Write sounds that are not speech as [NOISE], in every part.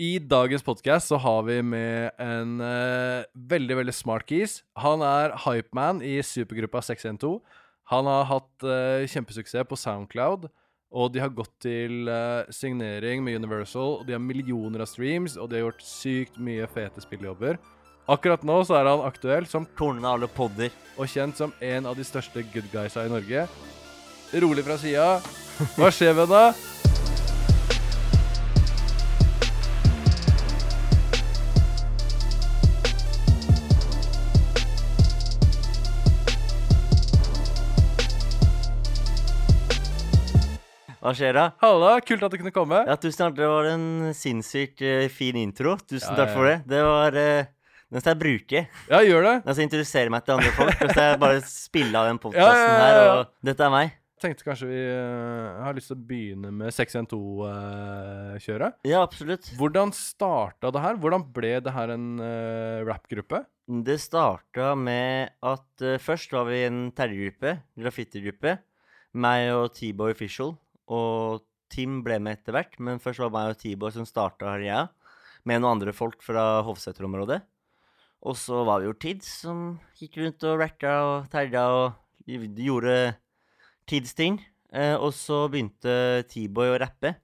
I dagens podkast så har vi med en uh, veldig veldig smart kis. Han er hypeman i supergruppa 612. Han har hatt uh, kjempesuksess på Soundcloud, og de har gått til uh, signering med Universal. Og de har millioner av streams, og de har gjort sykt mye fete spillejobber. Akkurat nå så er han aktuell som Tornen av alle podder. og kjent som en av de største good guysa i Norge. Rolig fra sida. Hva skjer, venna? Hva skjer da? Halla, kult at du kunne komme. Ja, tusen takk. Det var en sinnssykt eh, fin intro. Tusen Ja, takk ja. for det. Det var uh, Den skal jeg bruke. Ja, gjør det. Den skal jeg introdusere meg til andre folk. Så skal jeg bare spille av den [LAUGHS] Ja, ja, ja, ja, her. Og dette er meg. Tenkte kanskje vi eh, har lyst til å begynne med 612-kjøret. Ja, absolutt. Hvordan starta det her? Hvordan ble det her en uh, rappgruppe? Det starta med at eh, først var vi en terrorgruppe, graffitigruppe. Meg og T-Boy Official. Og Tim ble med etter hvert, men først var det meg og T-Boy som starta her, ja. Med noen andre folk fra Hovseter-området. Og så var vi jo Tids, som gikk rundt og racka og terja og gjorde Tids-ting. Eh, og så begynte T-Boy å rappe.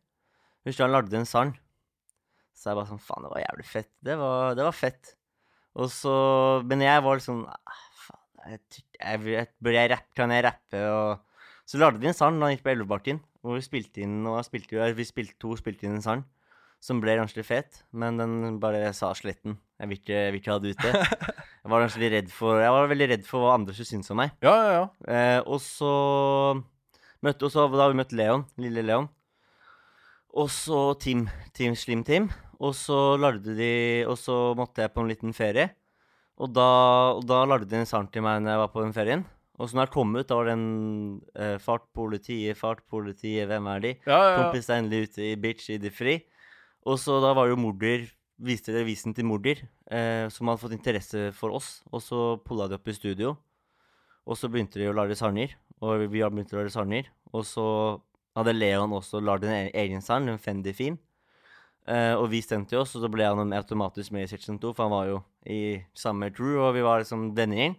Husker han lagde en sang. Så jeg bare sånn Faen, det var jævlig fett. Det var, det var fett. Og så Men jeg var liksom ah, Faen, jeg, jeg, jeg, bør jeg rappe? Kan jeg rappe? Og så lagde vi en sang da han gikk på Elvebakken, hvor vi spilte inn og spilte, vi spilte to spilte inn en sang som ble ganske fet, men den bare sa sletten. Jeg vil ikke, jeg vil ikke ha det ute. [LAUGHS] Jeg var redd for Jeg var veldig redd for hva andre skulle synes om meg. Ja, ja, ja. Eh, og så møtte også, Da har vi møtt Leon, lille Leon. Og så Tim. Team Slim Tim. Og så lagde de Og så måtte jeg på en liten ferie. Og da, og da lagde de en sang til meg når jeg var på den ferien. Og så når jeg kom ut, da var den eh, Fart politiet, fart politiet, hvem er de? ja, ja, ja. Kompis er endelig ute i bitch i det fri. Og så da var jo morder Viste dere visen til morder, eh, som hadde fått interesse for oss. Og så pulla de opp i studio. Og så begynte de å lage sanger. Og vi har begynt å lage sanger. Og så hadde Leon også lagd en e- egen sang, en Fendi Fin. Eh, og vi stemte jo oss, og så ble han automatisk med i Section 2, for han var jo i samme crew, og vi var liksom vennegjeng.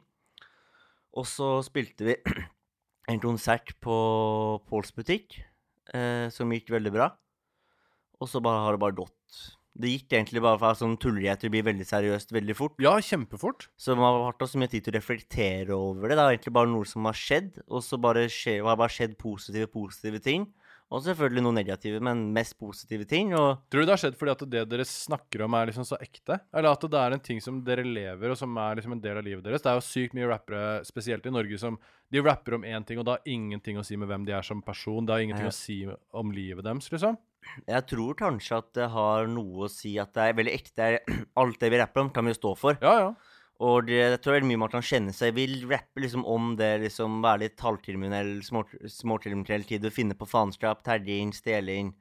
Og så spilte vi [CLEARS THROAT] en konsert på Pauls butikk, eh, som gikk veldig bra. Og så bare har det bare gått. Det gikk egentlig bare fra sånn tullighet til å bli veldig seriøst veldig fort. ja, kjempefort. Så man har hatt så mye tid til å reflektere over det. Det er egentlig bare noe som har skjedd, og så bare skje, har bare skjedd positive, positive ting. Og selvfølgelig noe negative, men mest positive ting. Og Tror du det har skjedd fordi at det dere snakker om, er liksom så ekte? Eller at det er en ting som dere lever, og som er liksom en del av livet deres? Det er jo sykt mye rappere, spesielt i Norge, som de rapper om én ting, og det har ingenting å si med hvem de er som person. Det har ingenting Ja. å si om livet deres, liksom. jeg tror kanskje at det har noe å si at det er veldig ekte. [CLEARS THROAT] Alt det vi rapper om, kan vi jo stå for. Ja, ja. Og det, jeg tror veldig mye man kan kjenne seg Vil rappe liksom om det, liksom være litt halvkriminell, små- småkriminell tid, og finne på faenskap, terjing, stjeling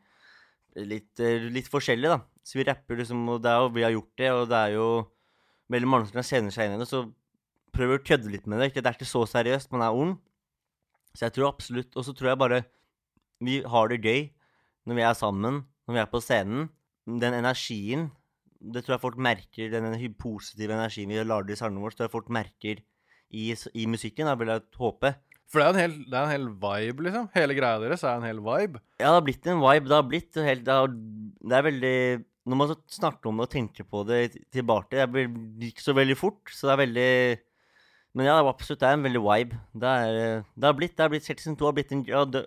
litt, eh, litt forskjellig, da. Så vi rapper liksom, og det er jo, vi har gjort det, og det er jo veldig mange som kan kjenne seg inn i det, så prøver å kødde litt med det. Det er ikke så seriøst, man er ond. Så jeg tror absolutt Og så tror jeg bare vi har det gøy når vi er sammen, når vi er på scenen. Den energien det tror jeg folk merker, den positive energien vi lager i sangene våre, tror jeg folk merker i, i musikken, da vil jeg håpe. For det er, en hel, det er en hel vibe, liksom. Hele greia deres er en hel vibe. Ja, det har blitt en vibe. Det har blitt helt Det, har, det er veldig Når man så snakker om det og tenker på det tilbake, det blir- det gikk så veldig fort, så det er veldig Men ja, det er absolutt det er en veldig vibe. Det er Det har blitt det har blitt Section 2 har blitt en ja, det,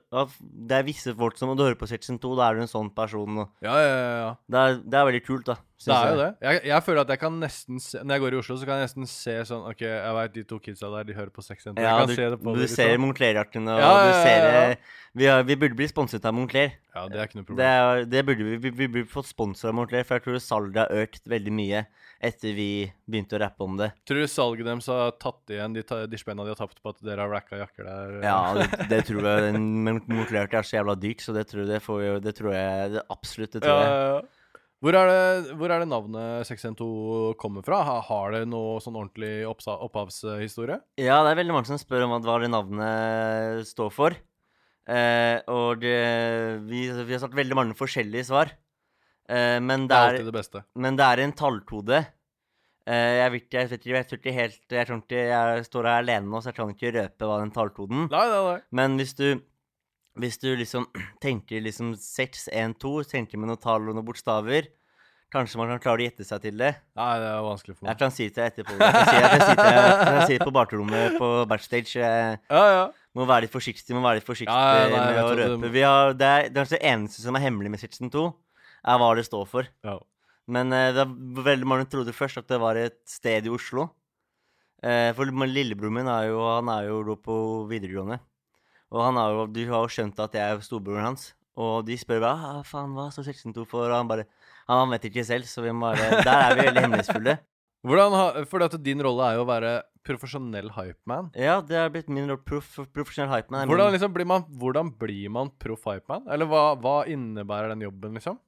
er visse folk som Når du hører på Section 2, da er du en sånn person. Og Ja, ja, ja. ja. det, er, det er veldig kult, da. Det er jo det. Jeg, jeg føler at jeg kan nesten se Når jeg går i Oslo, så kan jeg nesten se sånn OK, jeg veit de to kidsa der, de hører på Sex Center. Ja, jeg du, se det på du det, ser liksom. Moncler-jakkene, og Ja, ja, du ja, ser ja. eh, vi, har, vi burde bli sponset av Moncler. Ja, det er ikke noe Det, problem. er, det burde vi, vi, vi burde fått sponsor av Moncler, for jeg tror salget har økt veldig mye etter vi begynte å rappe om det. Tror du salget deres har tatt igjen de, ta- de spenna de har tapt på at dere har racka jakker der? Ja, det, det tror jeg. Men Moncler er så jævla dyrt, så det tror, det får det tror jeg det absolutt. Det Ja, tror jeg. Hvor er, det, hvor er det navnet 612 kommer fra? Har det noe sånn ordentlig opphavshistorie? Ja, det er veldig mange som spør om hva det navnet står for. Eh, og det, vi, vi har sagt veldig mange forskjellige svar. Eh, men, Det det er er, alltid det men det er en tallkode. Eh, jeg, vet, jeg, vet, jeg helt Jeg tror ikke jeg står her alene nå, så jeg kan ikke røpe hva den tallkoden Nei, nei, nei. Men hvis du Hvis du liksom [CLEARS THROAT] tenker liksom 6, 1, 2, tenker med noen tall og noen bokstaver Kanskje man kan klare å gjette seg til det. Nei, det er vanskelig for meg. Jeg kan si det etterpå. Jeg kan si, jeg kan si, til, jeg kan si det på bakrommet på backstage. Jeg Ja, ja. må være litt forsiktig, må være litt forsiktig Ja, nei, med å røpe. Det, Vi har, det, er, det er det eneste som er hemmelig med Section 2, er hva det står for. ja. Men uh, det er veldig mange trodde først at det var et sted i Oslo. Uh, for lillebroren min er jo, han er jo på videregående. Og han har jo, du har jo skjønt at jeg er storebroren hans. Og de spør hva ah, faen, hva står Section 2 for? Og han bare Han vet ikke selv, så vi må bare Der er vi veldig hemmelighetsfulle. [LAUGHS] Hvordan fordi at din rolle er jo å være profesjonell hypeman. Ja, det er blitt min rolle. Prof, profesjonell hypeman. Hvordan, liksom blir man, hvordan blir man proff hypeman? Eller hva, hva innebærer den jobben, liksom?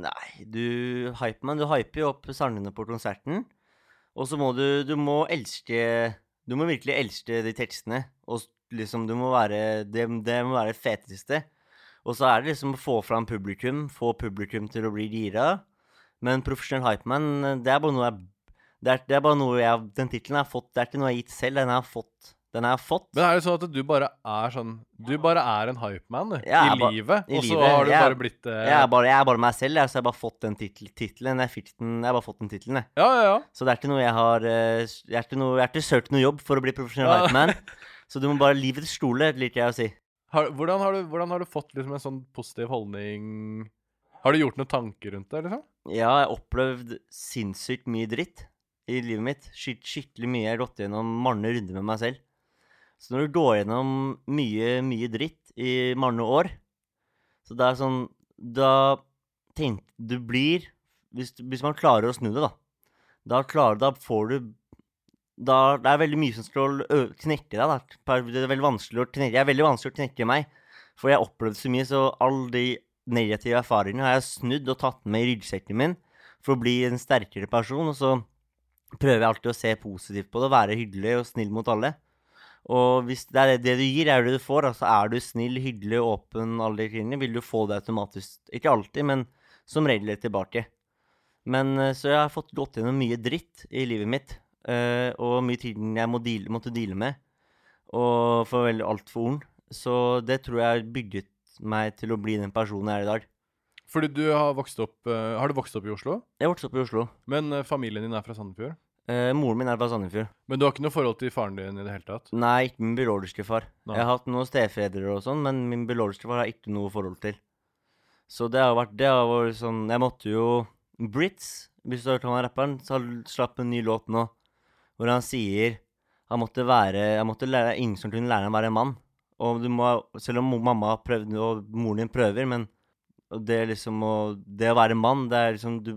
Nei, du hypeman, du hyper jo opp sangene på konserten. Og så må du Du må elske Du må virkelig elske de tekstene. Og liksom, du må være Det, det må være det feteste. Og så er det liksom å få fram publikum, få publikum til å bli gira. Men profesjonell hypeman, det er bare noe jeg det er, det er bare noe jeg Den tittelen har fått. Det er ikke noe jeg har gitt selv. Den har jeg fått. Den har jeg fått. Men er det sånn at du bare er sånn Du bare er en hypeman i ba- livet, i og så livet. har du Jeg- bare blitt uh... Jeg er bare, jeg er bare meg selv, så jeg har bare fått den tittelen. Jeg, jeg har bare fått den tittelen, jeg. Ja, ja, ja. Så det er ikke noe jeg har eh, Jeg har ikke, noe, jeg har ikke søkt noe jobb for å bli profesjonell Ja. hypeman. [LAUGHS] Så du må bare livets stole, liker jeg å si. Har, hvordan, har du, hvordan har du fått liksom en sånn positiv holdning Har du gjort noen tanker rundt det, liksom? Jeg har opplevd sinnssykt mye dritt i livet mitt. Skitt, skikkelig mye. Jeg har gått gjennom mange runder med meg selv. Så når du går gjennom mye, mye dritt i mange år, så det er sånn Da tenk Du blir Hvis, hvis man klarer å snu det, da. Da, klarer, da får du da, Det er veldig mye som skal knekke deg. da. Det er veldig vanskelig å knekke, jeg er veldig vanskelig å knekke meg. For jeg har opplevd så mye, så alle de negative erfaringene har jeg snudd og tatt med i ryggsekken min for å bli en sterkere person. Og så prøver jeg alltid å se positivt på det, være hyggelig og snill mot alle. Og hvis det er det du gir, er det du får. Altså er du snill, hyggelig, åpen, alle de tingene, vil du få det automatisk. Ikke alltid, men som regel tilbake. Men Så jeg har fått gått gjennom mye dritt i livet mitt. Eh, og mye tiden jeg må deale, måtte deale med. Og for veldig altfor ung. Så det tror jeg har bygget meg til å bli den personen jeg er i dag. Fordi du har vokst opp uh, Har du vokst opp i Oslo? Jeg vokste opp i Oslo. Men uh, familien din er fra Sandefjord? Moren min er fra Sandefjord. Men du har ikke noe forhold til faren din i det hele tatt? Nei, ikke min biologiske far. Nei. Jeg har hatt noen stefedre og sånn, men min biologiske far har jeg ikke noe forhold til. Så det har vært Det har vært sånn Jeg måtte jo Brits, hvis du har hørt han rapperen, så slapp en ny låt nå hvor han sier han måtte være Han måtte lære ingen som kunne lære ham å være en mann. Og må Selv om mamma prøvde, og moren din prøver, men det liksom Det å være mann, det er liksom Du,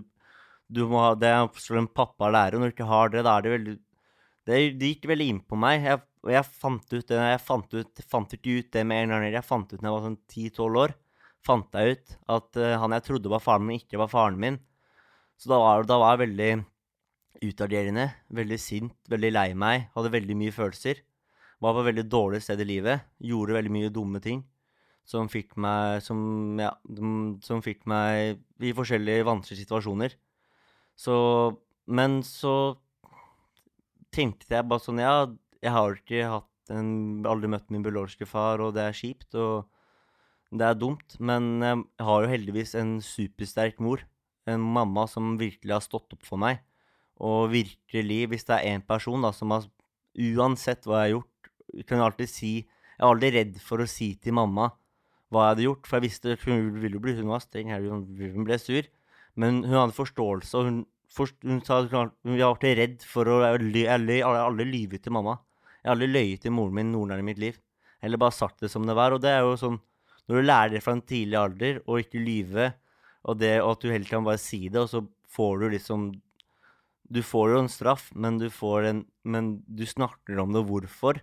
du må ha Det er en pappa lærer, og når du ikke har det, da er det veldig det, det gikk veldig inn på meg. Jeg, og jeg fant ut det Jeg fant, ut, fant ikke ut det med en gang. Jeg fant ut da jeg var sånn 10-12 år. Fant jeg ut at uh, han jeg trodde var faren min, ikke var faren min. Så da var, da var jeg veldig utagerende, veldig sint, veldig lei meg. Hadde veldig mye følelser. Var på et veldig dårlig sted i livet. Gjorde veldig mye dumme ting. Som fikk meg Som, ja, som- fikk meg i forskjellige vanskelige situasjoner. Så Men så tenkte jeg bare sånn Ja, jeg har ikke hatt en, aldri møtt min biologiske far, og det er kjipt, og det er dumt. Men jeg har jo heldigvis en supersterk mor. En mamma som virkelig har stått opp for meg. Og virkelig, hvis det er én person da, som har Uansett hva jeg har gjort, kan jeg alltid si Jeg er aldri redd for å si til mamma hva jeg hadde gjort, for jeg visste hun ville bli Hun var streng, hun ble sur. Men hun hadde forståelse, og hun, forst, hun sa hun hun var alltid redd for å Jeg har aldri lyvet til mamma. Jeg har aldri løyet til moren min noen gang i mitt liv. Eller bare sagt det som det var. Og det er jo sånn Når du lærer det fra en tidlig alder, og ikke lyve, og, det, og at du heller kan bare si det, og så får du liksom Du får jo en straff, men du får en Men du snakker om det hvorfor.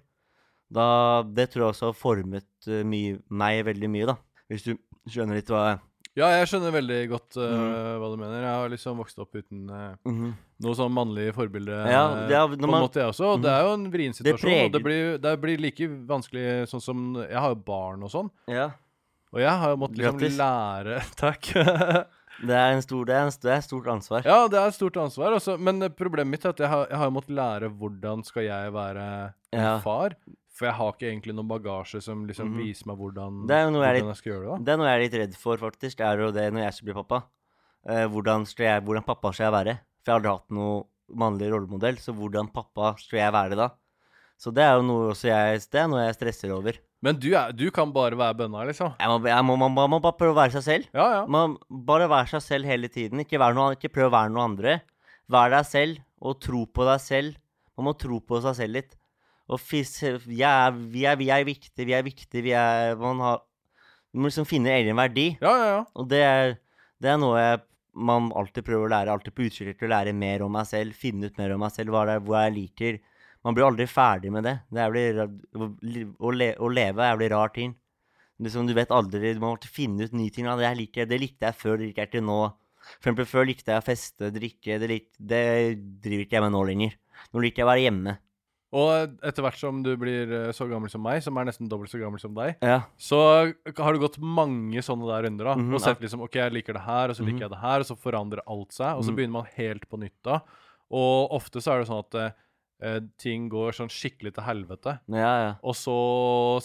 Da Det tror jeg også har formet eh, mye, meg veldig mye, da. Hvis du skjønner litt hva jeg Ja, jeg skjønner veldig godt uh, mm. hva du mener. Jeg har liksom vokst opp uten uh, mm -hmm. noe sånn mannlig forbilde. Ja, det er- på en man- måte, jeg også. Og det er jo en vrien Det situasjon. og det blir, det blir like vanskelig sånn som Jeg har jo barn og sånn. Ja. Og jeg har jo måttet liksom Grattis. lære [LAUGHS] Takk. [LAUGHS] Det er en stor, det er, en, det er stort ansvar. Ja, det er et stort ansvar. Også. Men eh, problemet mitt er at jeg har, jeg har måttet lære hvordan skal jeg være Ja. far. For jeg har ikke egentlig noen bagasje som liksom Mhm. viser meg hvordan, Det er jo jeg er jeg skal gjøre det. da. Det er noe jeg er litt redd for, faktisk. Det er jo det når jeg skal bli pappa. Eh, hvordan, skal jeg, hvordan pappa skal jeg være? For jeg har aldri hatt noen mannlig rollemodell, så hvordan pappa skal jeg være da? Så det er jo noe, jeg, det er noe jeg stresser over. Men du, er, du kan bare være bønna, liksom. Jeg må, jeg må, man, man må bare prøve å være seg selv. Ja, ja. Man Bare være seg selv hele tiden. Ikke, noe, ikke prøv å være noe andre. Vær deg selv, og tro på deg selv. Man må tro på seg selv litt. Og fis, jeg er, vi, er, vi er viktige, vi er viktige, vi er Man har Du må liksom finne egen verdi. Ja, ja, ja. Og det er, det er noe jeg, man alltid prøver å lære. Alltid på utkikk til å lære mer om meg selv. Finne ut mer om meg selv, hva det er, hvor jeg liker. Man blir aldri ferdig med det. det er blir, å, le, å leve er blir rar ting. Liksom, du vet aldri, du må finne ut nye ting. Ja, det, liker det likte jeg før, det liker jeg ikke nå. For eksempel før likte jeg å feste, drikke. Det, lik, det driver ikke jeg med nå lenger. Nå liker jeg å være hjemme. Og etter hvert som du blir eh, så gammel som meg, som er nesten dobbelt så gammel som deg, Ja. så har du gått mange sånne der runder. da Mhm, Og sett liksom OK, jeg liker det her, og så liker Mhm. jeg det her, og så forandrer alt seg. Og så Mhm. begynner man helt på nytt da. Og ofte så er det sånn at eh, ting går sånn skikkelig til helvete. Ja, ja. Og så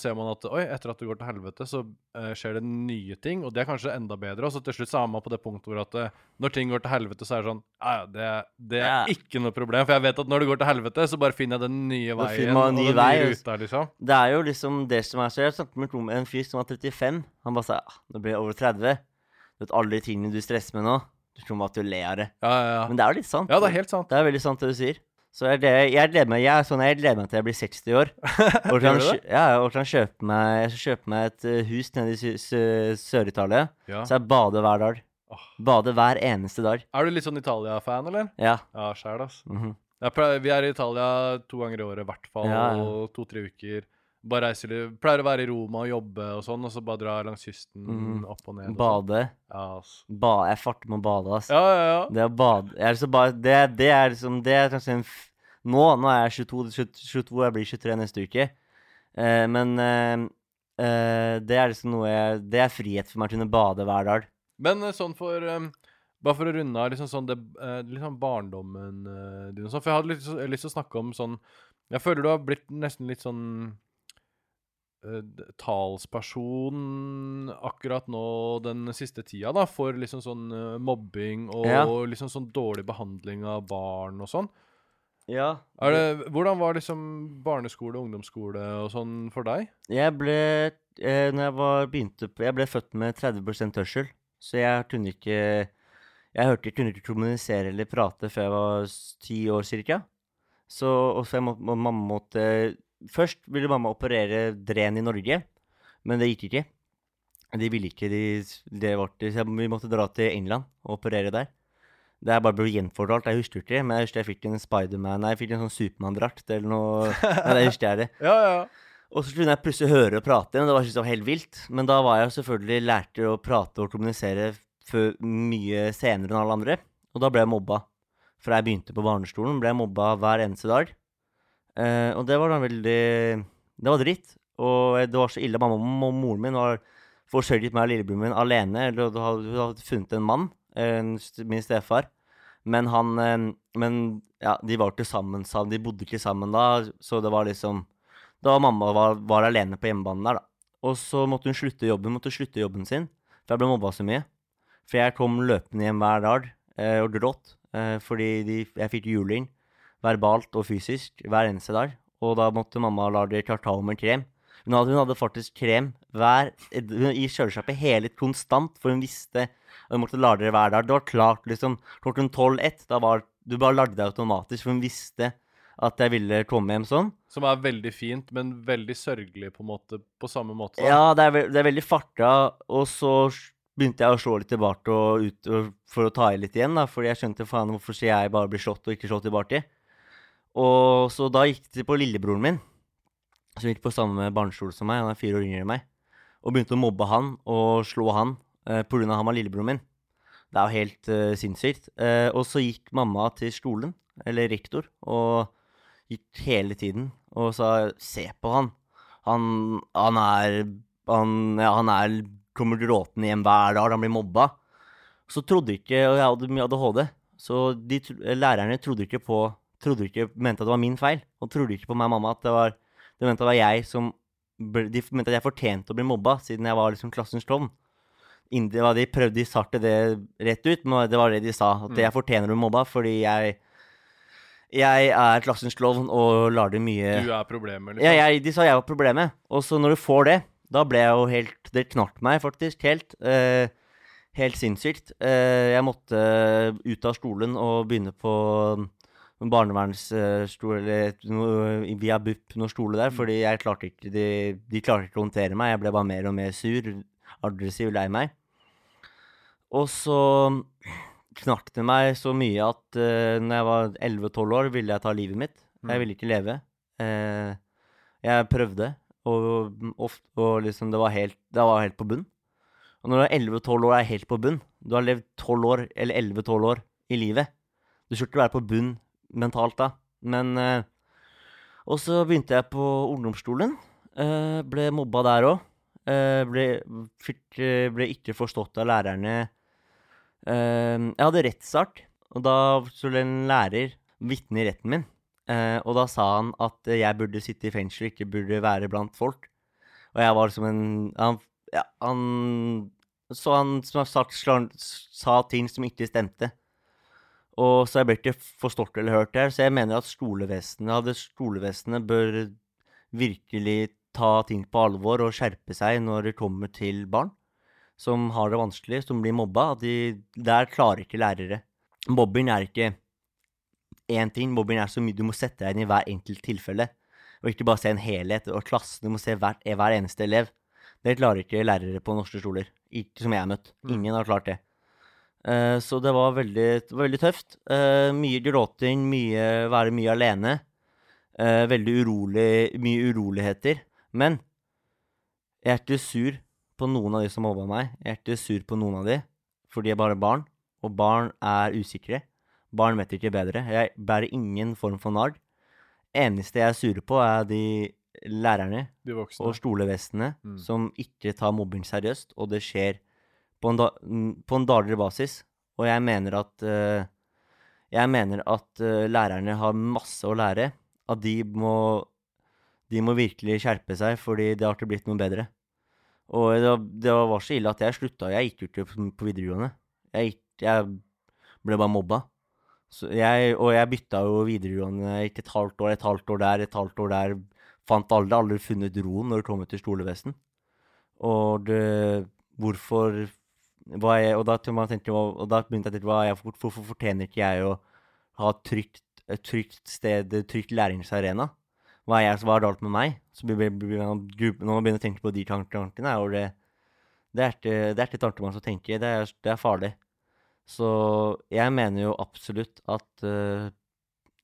ser man at oi, etter at det går til helvete, så uh, skjer det nye ting, og det er kanskje enda bedre. Og så til slutt så er man på det punktet hvor at uh, når ting går til helvete, så er det sånn Ja, ja, det, det er Ja. ikke noe problem. For jeg vet at når det går til helvete, så bare finner jeg den nye veien finner man og en ny den vei, nye ruta, liksom. Det er jo liksom det som er så Jeg snakket med en fyr som var 35. Han bare sa ja, nå blir jeg over 30. Du vet alle de tingene du stresser med nå. Du tror bare at du ler av det. Ja, ja, ja. Men det er jo litt sant. Ja, det er helt sant. Det er veldig sant det du sier. Så jeg, det, jeg gleder meg jeg er sånn, jeg gleder meg til jeg blir 60 år. [LAUGHS] Og kjø- ja, og kan kjøpe meg, jeg skal kjøpe meg et eh, hus nede i Sør-Italia. Ja. Så jeg bader hver dag. Bader hver eneste dag. Er du litt sånn Italia-fan, eller? Ja. Ja, sjæl, ass. mhm. Jeg pleier, vi er i Italia to ganger i året, i hvert fall. Ja, ja. To-tre uker. Bare reiser litt. Pleier å være i Roma og jobbe og sånn, og så bare dra langs kysten mm. opp og ned. og sånn. Bade. Ja, ass. Ba, jeg farter med å bade, ass. Ja, ja, ja. Det å bade jeg er så ba, det, det er liksom Det er kanskje en Nå, nå er jeg 22, 22, jeg blir 23 neste uke. Eh, men eh, eh, det er liksom noe jeg Det er frihet for meg å kunne bade hver dag. Men eh, sånn for um, Bare for å runde av liksom sånn det, eh, sånn barndommen din og sånn. For jeg hadde lyst til å snakke om sånn Jeg føler du har blitt nesten litt sånn talsperson akkurat nå den siste tida, da, for liksom sånn eh, mobbing og Ja. liksom sånn dårlig behandling av barn og sånn. Ja. Er det, hvordan var liksom barneskole, ungdomsskole og sånn for deg? Jeg ble eh, Når jeg var begynte på Jeg ble født med 30% hørsel, så jeg kunne ikke Jeg hørte, kunne ikke kommunisere eller prate før jeg var ti år cirka. Så og så jeg må, mamma måtte Først ville mamma operere dren i Norge, men det gikk ikke. De ville ikke. De, det var, så vi måtte dra til England og operere der. Det er bare blitt gjenfortalt. Jeg husker ikke, men jeg husker jeg fikk en Spiderman Nei, jeg fikk en sånn Supermann-drakt eller noe. [LAUGHS] Nei, det husker jeg det. Ja, ja. Og så kunne jeg plutselig høre og prate igjen, det var, var helt vilt. Men da var jeg selvfølgelig lærte å prate og kommunisere før, mye senere enn alle andre. Og da ble jeg mobba. Fra jeg begynte på barneskolen, ble jeg mobba hver eneste dag. Eh, og det var da veldig Det var dritt. Og det var så ille. Mamma og moren min har forsørget meg og lillebroren min alene. Eller hun hadde, funnet en mann, min stefar. Men han eh, Men ja, de var ikke sammen, sa De bodde ikke sammen da, så det var liksom da mamma var, var alene på hjemmebanen der, da. Og så måtte hun slutte jobben, måtte slutte jobben sin, for jeg ble mobba så mye. For jeg kom løpende hjem hver dag eh, og gråt, eh, fordi de, jeg fikk juling, verbalt og fysisk, hver eneste dag. Og da måtte mamma lage kartal med krem. Hun hadde, hun hadde faktisk krem hver, i kjøleskapet hele konstant, for hun visste at hun måtte lage det hver dag. Det var klart liksom klokken 12-1. Da var du bare lagde det automatisk, for hun visste at jeg ville komme hjem sånn. Som er veldig fint, men veldig sørgelig på måte, på samme måte. da. Ja, det er, det er veldig farta, og så begynte jeg å slå litt tilbake og ut og, for å ta i litt igjen, da, fordi jeg skjønte faen hvorfor jeg bare blir slått og ikke slått tilbake. Og så da gikk det på lillebroren min, som gikk på samme barneskole som meg, han er fire år yngre enn meg, og begynte å mobbe han og slå han eh, av han var lillebroren min. Det er jo helt eh, sinnssykt. Eh, og så gikk mamma til skolen, eller rektor, og gikk hele tiden og sa 'se på han'. Han, han er han, ja, han er, kommer gråtende hjem hver dag, han blir mobba. så trodde ikke Og jeg hadde mye ADHD, så de, lærerne trodde ikke på Trodde ikke, mente at det var min feil, og trodde ikke på meg og mamma at det var De mente det var jeg som ble, De mente at jeg fortjente å bli mobba, siden jeg var liksom klassens klovn. De prøvde de satte det rett ut, men det var det de sa. At Mm. jeg fortjener å bli mobba fordi jeg Jeg er klassens klovn og lar det mye Du er problemet, liksom. ja, jeg, de sa jeg var problemet. Og så når du får det, da ble jeg jo helt Det knart meg faktisk helt. Eh, helt sinnssykt. Eh, jeg måtte ut av stolen og begynne på barnevernsstol eller noe, via BUP noen stole der, fordi jeg klarte ikke de, de klarte ikke å håndtere meg. Jeg ble bare mer og mer sur, aggressiv, lei meg. Og så knakk det meg så mye at uh, når jeg var 11-12 år, ville jeg ta livet mitt. Jeg Mm. ville ikke leve. Uh, jeg prøvde, og, ofte, og liksom det var helt, det var helt på bunn. Og når du er 11-12 år er helt på bunn Du har levd 12 år, eller 11-12 år i livet. Du skulle ikke være på bunn mentalt da. Men eh, Og så begynte jeg på ungdomsskolen. Eh, ble mobba der òg. Eh, ble, ble ikke forstått av lærerne. Jeg hadde rettssak, og da skulle en lærer vitne i retten min. Og da sa han at jeg burde sitte i fengsel, ikke burde være blant folk. Og jeg var som en Han, ja, han Så han som sagt, sa ting som ikke stemte. Og så jeg ble ikke forstått eller hørt der. Så jeg mener at skolevesenet, hadde bør virkelig ta ting på alvor og skjerpe seg når det kommer til barn som har det vanskelig, som blir mobba. at De, der klarer ikke lærere. Mobbing er ikke én ting. Mobbing er så mye du må sette deg inn i hver enkelt tilfelle. Og ikke bare se en helhet og klassen. Du må se hver, hver eneste elev. Det klarer ikke lærere på norske skoler. Ikke som jeg har møtt. Mm. Ingen har klart det. Eh, så det var veldig, det var veldig tøft. Uh, mye gråting, mye, være mye alene. Uh, veldig urolig, mye uroligheter. Men jeg er ikke sur på noen av de som mobba meg. Jeg er ikke sur på noen av de, for de er bare barn. Og barn er usikre. Barn vet ikke bedre. Jeg bærer ingen form for narr. Eneste jeg er sure på, er de lærerne De og stolevestene Mm. som ikke tar mobbing seriøst, og det skjer på en, da, på en daglig basis. Og jeg mener at uh, Jeg mener at uh, lærerne har masse å lære. At de må De må virkelig skjerpe seg, fordi det har ikke blitt noe bedre. Og det var, det var så ille at jeg slutta. Jeg gikk jo ikke på- videregående. Jeg, gikk, jeg ble bare mobba. Jeg, og jeg bytta jo videregående ikke et halvt år, et halvt år der, et halvt år der. Fant aldri, aldri funnet roen når det kom til skolevesen. Og det, hvorfor jeg, og, da, tenkte, og da begynte jeg å tenke jeg, hvor- hvorfor fortjener ikke jeg å ha et trygt, trygt sted, trygt læringsarena? Hva er, jeg, hva er det galt med meg? Så blir, blir, når man begynner å tenke på de tankene, er det Det er ikke, det er tanker man skal tenke. Det er, det er farlig. Så jeg mener jo absolutt at, uh,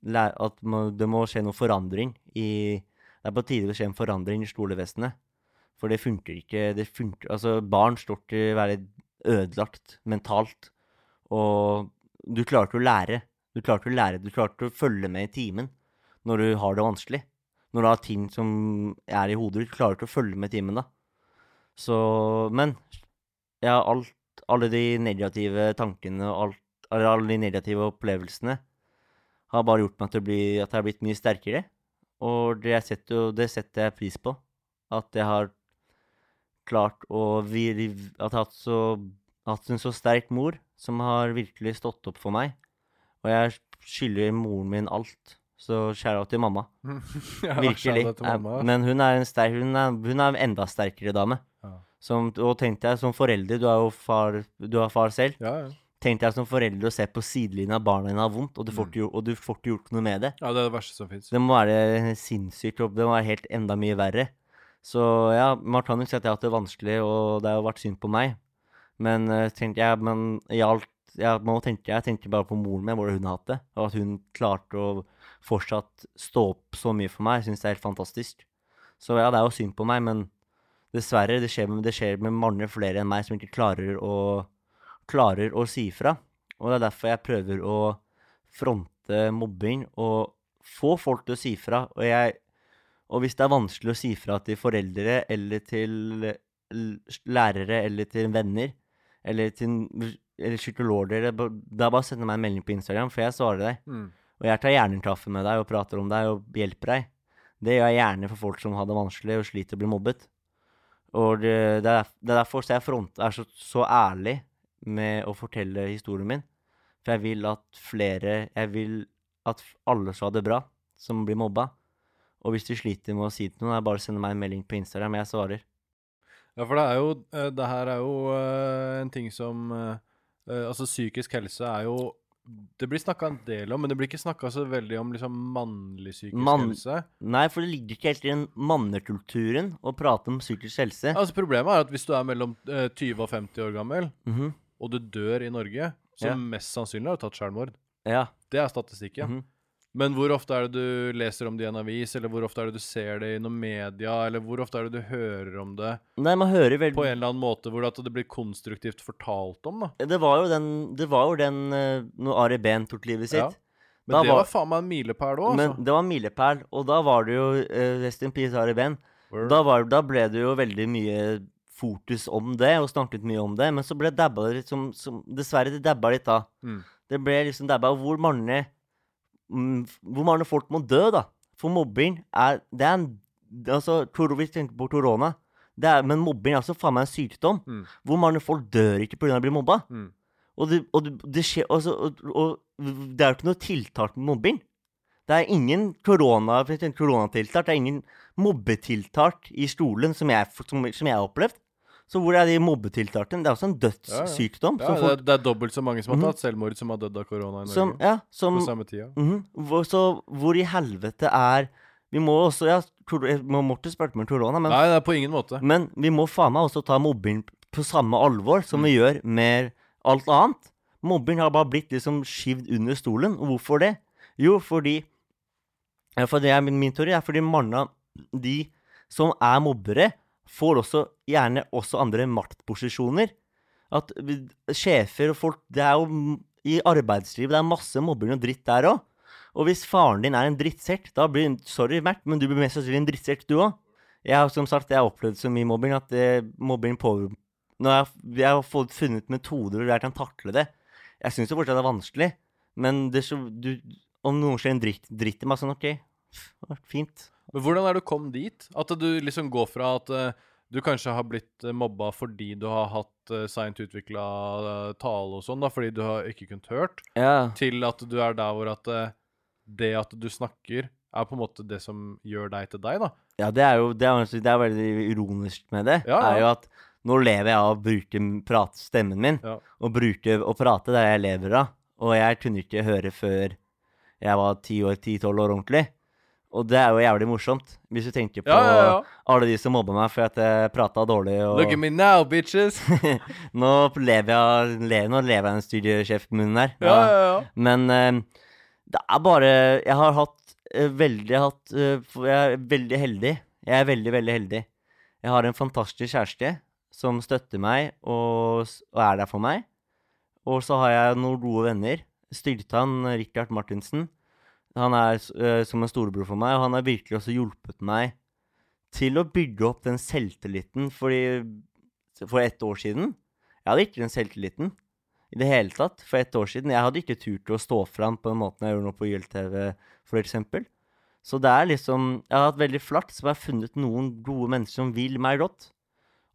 at man, det må skje noe forandring i Det er på tide det skjer en forandring i skolevesenet. For det funker ikke. Det funker, altså Barn står til å være ødelagt mentalt. Og du klarer ikke å lære. Du klarer ikke å lære, du klarte å følge med i timen når du har det vanskelig. Når du har ting som er i hodet, du klarer du å følge med i timen da. Så Men ja, alt, alle de negative tankene og alt, alle de negative opplevelsene har bare gjort meg til å bli, at jeg har blitt mye sterkere. Og det, setter, det setter jeg pris på. At jeg har klart å At hatt, så, hatt en så sterk mor som har virkelig stått opp for meg. Og jeg skylder moren min alt. Så kjære til mamma. [LAUGHS] Ja, Virkelig. til Eh. Men hun er en sterk, hun er, hun er en enda sterkere dame. Ja. Som, og tenkte jeg som forelder, du er jo far, du er far selv. Ja, ja. Tenkte jeg som forelder å se på sidelinja av barna dine har vondt, og du får Mm. ikke, og du får ikke gjort noe med det. ja, det er det verste som fins. Det må være sinnssykt. Det må være helt enda mye verre. Så ja, man kan jo si at jeg har hatt det vanskelig, og det har jo vært synd på meg. Men uh, tenkte jeg, men i alt jeg, må tenke, jeg tenker bare på moren min, hvordan hun har hatt det. Og at hun klarte å fortsatt stå opp så mye for meg. Jeg syns det er helt fantastisk. Så ja, det er jo synd på meg, men dessverre, det skjer, det skjer med mange flere enn meg som ikke klarer å, klarer å si ifra. Og det er derfor jeg prøver å fronte mobbing og få folk til å si fra. Og, jeg, og hvis det er vanskelig å si fra til foreldre eller til lærere eller til venner eller til eller psykologer er bare å sende meg en melding på Instagram, for jeg svarer deg. Mm. Og jeg tar gjerne en kaffe med deg og prater om deg og hjelper deg. Det gjør jeg gjerne for folk som har det vanskelig og sliter og blir mobbet. Og det, det, er, er derfor jeg front, er så, så ærlig med å fortelle historien min. For jeg vil at flere Jeg vil at alle skal ha det bra, som blir mobba. Og hvis du sliter med å si det til noen, er det bare å sende meg en melding på Instagram. Jeg svarer. Ja, for det er jo eh, Det her er jo eh, en ting som eh, Altså, psykisk helse er jo Det blir snakka en del om, men det blir ikke snakka så veldig om liksom mannlig psykisk Man helse. Nei, for det ligger ikke helt i den mannekulturen å prate om psykisk helse. Altså, problemet er at hvis du er mellom eh, 20 og 50 år gammel, Mhm. og du dør i Norge, så Ja. mest sannsynlig har du tatt selvmord. Ja. Det er statistikken. mhm. Men hvor ofte er det du leser om det i en avis, eller hvor ofte er det du ser det i noen media, eller hvor ofte er det du hører om det Nei, man hører veldig på en eller annen måte hvor det blir konstruktivt fortalt om, da? Det var jo den, det var jo den eh, når Ari Behn tok livet sitt. Ja. Men Da det var- var faen meg en milepæl òg, Men altså. det var en milepæl, og da var det jo uh, Rest in peace, Ari Behn. Da, var, da ble det jo veldig mye fokus om det, og snakket mye om det. Men så ble dabba det litt som, som Dessverre, det dabba litt da. Mm. Det ble liksom dabba hvor mange Hvor mange folk må dø, da? For mobbing er Det er en Altså, vi tenker på korona. Det men mobbing er altså faen meg en sykdom. Mm. Hvor mange folk dør ikke pga. å bli mobba? Mm. Og det, og det, det skjer altså, og, og det er jo ikke noe tiltak med mobbing. Det er ingen korona, koronatiltak. Det er ingen mobbetiltak i skolen som jeg, som, som jeg har opplevd. Så hvor er de mobbetiltakene? Det er også en dødssykdom. Ja, som det, er, det er dobbelt så mange som har Mhm. tatt selvmord, som har dødd av korona i Norge. som, ja, som, på samme tida. mhm. hvor, Så hvor i helvete er Vi må også ja, Morten spurte om korona, men, Nei, det er på ingen måte. men vi må faen meg også ta mobbing på samme alvor som vi gjør med alt annet. Mobbing har bare blitt liksom skyvd under stolen. Og hvorfor det? Jo, fordi ja, for det er min, min teori er fordi mange av de som er mobbere, får også gjerne også andre maktposisjoner. At sjefer og folk Det er jo I arbeidslivet det er masse mobbing og dritt der òg. Og hvis faren din er en drittsekk, da blir Sorry, Mert, men du blir mest sannsynlig en drittsekk, du òg. Jeg har som sagt jeg har opplevd så mye mobbing at det, mobbing på Når jeg, jeg har fått funnet metoder hvor jeg kan takle det. Jeg syns jo fortsatt det er vanskelig, men det så, du, om noen skjer en dritt, dritt i meg, sånn OK, fint. Men hvordan er det du kom dit? At du liksom går fra at eh, du kanskje har blitt uh, mobba fordi du har hatt uh, seint utvikla tale og sånn, da, fordi du har ikke kunnet hørt, Ja. til at du er der hvor at eh, det at du snakker, er på en måte det som gjør deg til deg, da. Ja, det er jo det er, det er veldig ironisk med det. Ja, ja. er jo at nå lever jeg av å bruke prat, stemmen min, Ja. og bruke å prate der jeg lever av. Og jeg kunne ikke høre før jeg var 10 år, 10-12 år ordentlig. Og det er jo jævlig morsomt, hvis du tenker på Ja, ja, ja. alle de som mobba meg for at jeg prata dårlig. Og Look at me now, bitches! [LAUGHS] nå lever jeg lever, Nå lever jeg en studiesjefmunnen her. Ja, ja, ja. Men uh, det er bare Jeg har hatt uh, veldig hatt uh, Jeg er veldig heldig. Jeg er veldig, veldig heldig. Jeg har en fantastisk kjæreste som støtter meg og, og er der for meg. Og så har jeg noen gode venner. Styrtan Rikard Martinsen. Han er eh, som en storebror for meg, og han har virkelig også hjulpet meg til å bygge opp den selvtilliten. Fordi for ett år siden Jeg hadde ikke den selvtilliten i det hele tatt for ett år siden. Jeg hadde ikke turt å stå fram på den måten jeg gjør nå på YLTV, for eksempel. Så det er liksom Jeg har hatt veldig flaks som jeg har funnet noen gode mennesker som vil meg godt.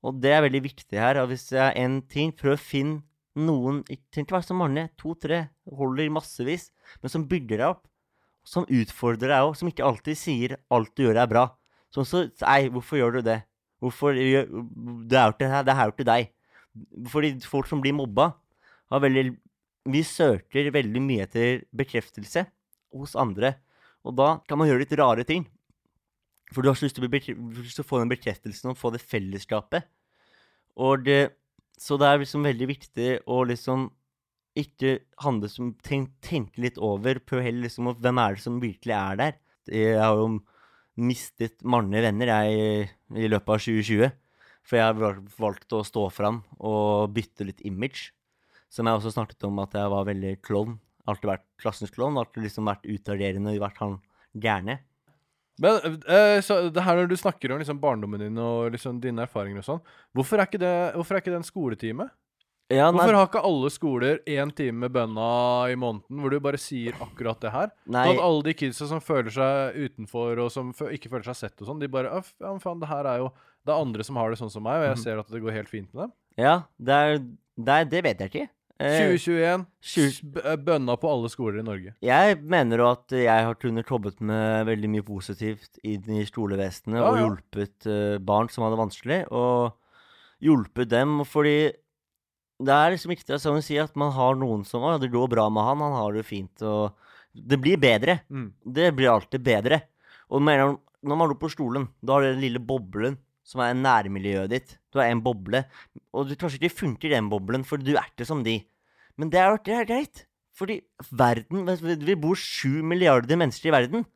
Og det er veldig viktig her. Og hvis det er én ting, prøv å finne noen tenk ikke være så mange. To-tre. Holder massevis. Men som bygger deg opp. Som utfordrer deg òg. Som ikke alltid sier alt du gjør er bra. Sånn så Nei, hvorfor gjør du det? Hvorfor gjør Det er jo ikke det er jo ikke deg. Fordi folk som blir mobba, har veldig Vi søker veldig mye etter bekreftelse hos andre. Og da kan man gjøre litt rare ting. For du har så til lyst til å få den bekreftelsen og få det fellesskapet. Og det, så det er liksom veldig viktig å liksom ikke handle som tenk, Tenke litt over på heller liksom hvem er det som virkelig er der. Jeg har jo mistet mange venner jeg i, løpet av 2020. For jeg har valgt- å stå fram og bytte litt image. Som jeg også snakket om at jeg var veldig klovn. Alltid vært klassens klovn. Alltid liksom vært utagerende, vært han gærne. Men eh, så det her når du snakker om liksom barndommen din og liksom dine erfaringer og sånn, hvorfor er ikke det, hvorfor er ikke det en skoletime? Ja, nei, Hvorfor har ikke alle skoler én time med bønna i måneden, hvor du bare sier akkurat det her? nei, Sånn at alle de kidsa som føler seg utenfor, og som ikke føler seg sett og sånn, de bare Ja, men faen, det her er jo Det er andre som har det sånn som meg, og jeg Mhm. ser at det går helt fint med dem. ja, det er det, er, det vet jeg ikke. Eh, 2021, tjue- s- b- eh, bønna på alle skoler i Norge. Jeg mener jo at jeg har kunnet jobbet med veldig mye positivt inn i skolevesenet Ja, og hjulpet eh, barn som hadde vanskelig, og hjulpet dem fordi det er liksom viktig som å sier, at man har noen som Å, det går bra med han, han har det fint, og Det blir bedre. Mm. Det blir alltid bedre. Og når man går på stolen, da har du den lille boblen som er nærmiljøet ditt. Du er en boble. Og du kanskje ikke funker i den boblen, for du er ikke som de. Men det er, det er greit. Fordi verden Vi bor sju milliarder mennesker i verden.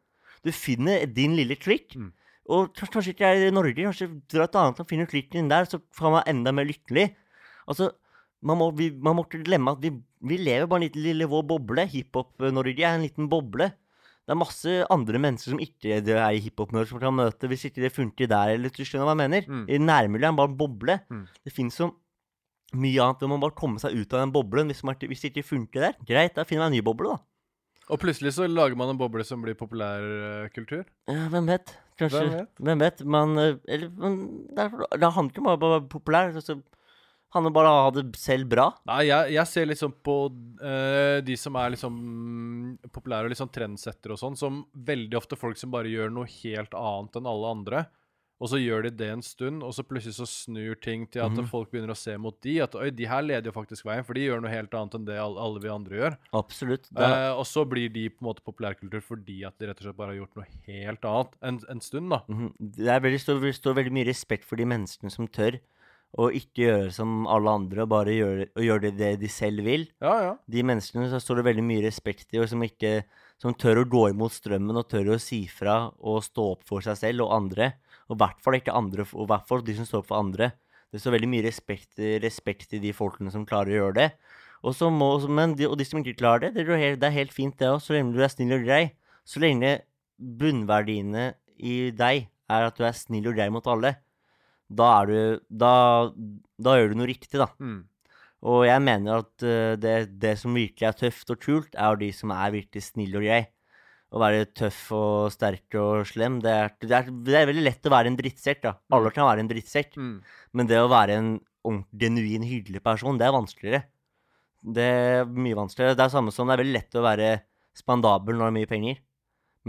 Du finner din lille klikk. Mm. Og kanskje ikke er i Norge, kanskje dra et annet og finne klikken din der, så får man enda mer lykkelig. Altså, man må, vi, man må ikke glemme at vi, vi lever bare i en liten vår boble. Hiphop-Norge er en liten boble. Det er masse andre mennesker som ikke er i hiphop-Norge, som kan møte hvis ikke det funker der, eller du skjønner hva jeg mener? Mm. I nærmiljøet er det bare en boble. Mm. Det fins så mye annet. Man må bare komme seg ut av den boblen. Hvis, man, hvis det ikke funker der, greit, da finner man en ny boble, da. Og plutselig så lager man en boble som blir populærkultur. Ja, hvem vet? Kanskje Hvem vet? Hvem vet? Man, eh, eller, man, det, er, det handler ikke bare om å være populær. Altså, handler bare om ha det selv bra. Nei, jeg, jeg ser liksom på uh, de som er liksom populære og liksom trendsettere og sånn, som veldig ofte folk som bare gjør noe helt annet enn alle andre. Og så gjør de det en stund, og så plutselig så snur ting til at mm. folk begynner å se mot de. At oi, de her leder jo faktisk veien, for de gjør noe helt annet enn det alle, vi andre gjør. Absolutt. Er, Eh, og så blir de på en måte populærkultur fordi at de rett og slett bare har gjort noe helt annet en, en stund, da. Mm. det er veldig, stor, står veldig mye respekt for de menneskene som tør å ikke gjøre som alle andre, og bare gjøre, og gjøre det, det de selv vil. Ja, ja. De menneskene så står det veldig mye respekt i, og som ikke som tør å gå imot strømmen og tør å si fra og stå opp for seg selv og andre. Og i hvert fall ikke andre, og hvert fall de som står opp for andre. Det står veldig mye respekt, respekt i de folkene som klarer å gjøre det. Og, så må, men de, og de som ikke klarer det, det er, helt, det er helt fint, det òg, så lenge du er snill og grei. Så lenge bunnverdiene i deg er at du er snill og grei mot alle, da er du Da, da gjør du noe riktig, da. Mm. Og jeg mener at eh, det, det som virkelig er tøft og kult, er de som er virkelig snille og grei. Å være tøff og sterk og slem, det er, det er, det er veldig lett å være en drittsekk, da. Alle kan være en drittsekk. Mm. Men det å være en genuin, hyggelig person, det er vanskeligere. Det er mye vanskeligere. Det er samme som det er veldig lett å være spandabel når det er mye penger.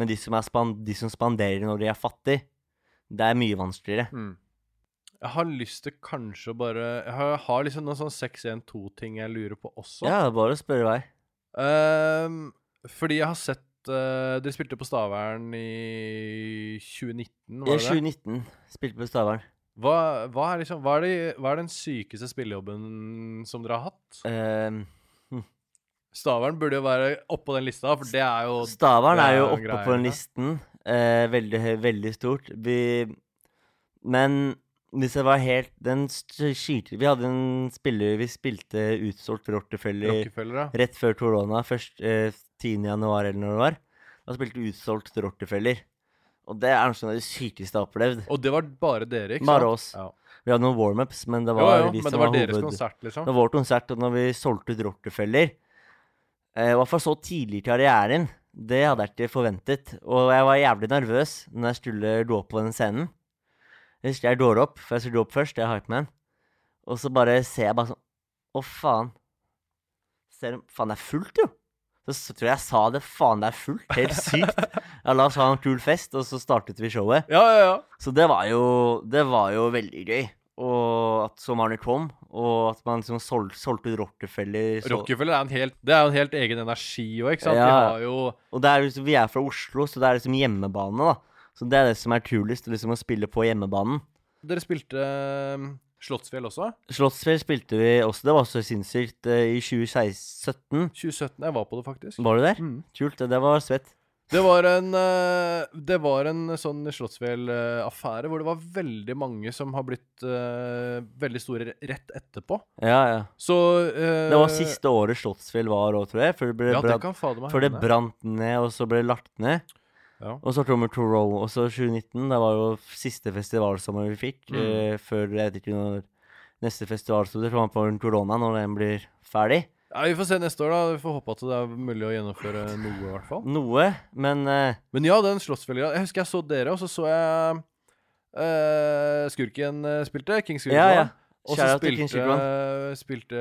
Men de som, span de som spanderer når de er fattige, det er mye vanskeligere. Mm. Jeg har lyst til kanskje å bare Jeg har, jeg har liksom noen sånn 612-ting jeg lurer på også. Ja, bare å spørre vei. Um, fordi jeg har sett uh, Dere spilte på Stavern i 2019, var det det? 2019 spilte på Stavern. Hva, hva, er liksom, hva, er det, hva er den sykeste spillejobben som dere har hatt? Ehm, Stavern burde jo være oppå den lista, for det er jo Stavern er jo oppe på den listen. Eh, veldig, veldig stort. Vi Men hvis jeg var helt Den skyter Vi hadde en spiller Vi spilte utsolgt Rockefeller Rockefeller, ja. rett før korona. Først eh, 10. januar, eller når det var. Da spilte vi utsolgt Rockefeller. Og det er noe av det sykeste jeg har opplevd. Og det var bare dere, ikke Bare sant? oss. Ja. Vi hadde noen warmups, men det var jo, vi men det var deres hoved... konsert, liksom. Det var vår konsert, og når vi solgte ut Rockefeller eh, I hvert fall så tidlig i karrieren. Det hadde jeg ikke forventet. Og jeg var jævlig nervøs når jeg skulle gå på den scenen. Jeg husker jeg går opp, for jeg skulle gå opp først. Jeg har ikke med en. Og så bare ser jeg bare sånn Å, faen. Ser, faen, det er fullt, jo. Så, tror jeg jeg sa det. Faen, det er fullt. Helt sykt. [LAUGHS] Ja, la oss ha en kul fest, og så startet vi showet. Ja, ja, ja. Så det var jo, det var jo veldig gøy. Og at så mange kom, og at man liksom sol, solgte ut Rockefeller. Så, Rockefeller er en helt Det er jo en helt egen energi òg, ikke sant? Ja. De har jo og det er liksom, vi er fra Oslo, så det er liksom hjemmebane, da. Så det er det som er kulest, liksom å spille på hjemmebanen. Dere spilte um, Slottsfjell også? Slottsfjell spilte vi også, det var også sinnssykt, eh, i 2017. 2017. Jeg var på det, faktisk. Var du der? Mm. Kult, det, det var svett. Det var en eh, Det var en sånn Slottsfjell-affære hvor det var veldig mange som har blitt uh, veldig store rett etterpå. Ja, ja. Så uh, Det var siste året Slottsfjell var òg, tror jeg. Før det ble Ja, det brant, før det brant ned, og så ble det lagt ned. Ja. Og så kommer. Og så 2019. Det var jo siste festivalsommer vi fikk. Mm. Uh, før jeg vet ikke når neste festival så det kommer på korona når den blir ferdig. Ja, Vi får se neste år, da. Vi får håpe at det er mulig å gjennomføre noe, i hvert fall. Noe, men uh, Men ja, den slottsfella Jeg husker jeg så dere, og så så jeg uh, Skurken spilte. King Skurken. Ja, ja. Og så spilte, spilte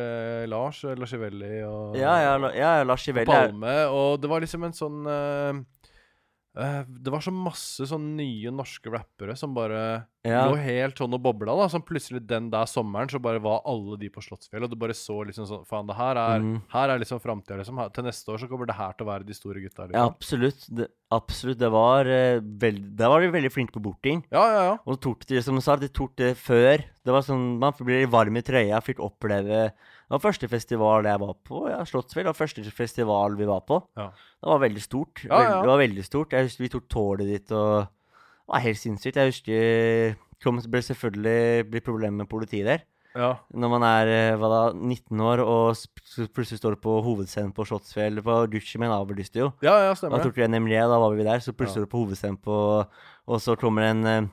Lars Lars Ivelli og Ja, ja, La- ja, Lars Chivelli er Palme. Og det var liksom en sånn Det var så masse sånn nye norske rappere som bare ja. lå helt sånn og bobla. da Sånn plutselig den der sommeren så bare var alle de på Slottsfjell, og du bare så liksom sånn Faen, det her er, Mm. her er liksom framtida, liksom. Til neste år så kommer det her til å være de store gutta. Ja, Liksom. absolutt. Det, absolutt. Det var eh, veld, Der var de veldig flinke på borting. Ja, ja, ja. Og tok det, som du sa, de tok det før. Det var sånn, Man ble varm i trøya, fikk oppleve Det var første festival jeg var på. ja, Slottsfjell var første festival vi var på. Ja. Det var veldig stort. Ja, ja. Det var veldig stort. Jeg husker vi tok toget dit, og det var helt sinnssykt. Jeg husker kom, ble selvfølgelig ble problemer med politiet der. ja. Når man er eh, hva da, 19 år og plutselig står på hovedscenen på Slottsfjell på Gucci, men avlyste jo. Ja, ja, stemmer Da tok vi NMLE, da var vi der. Så plutselig står du på hovedscenen på Og så kommer en eh,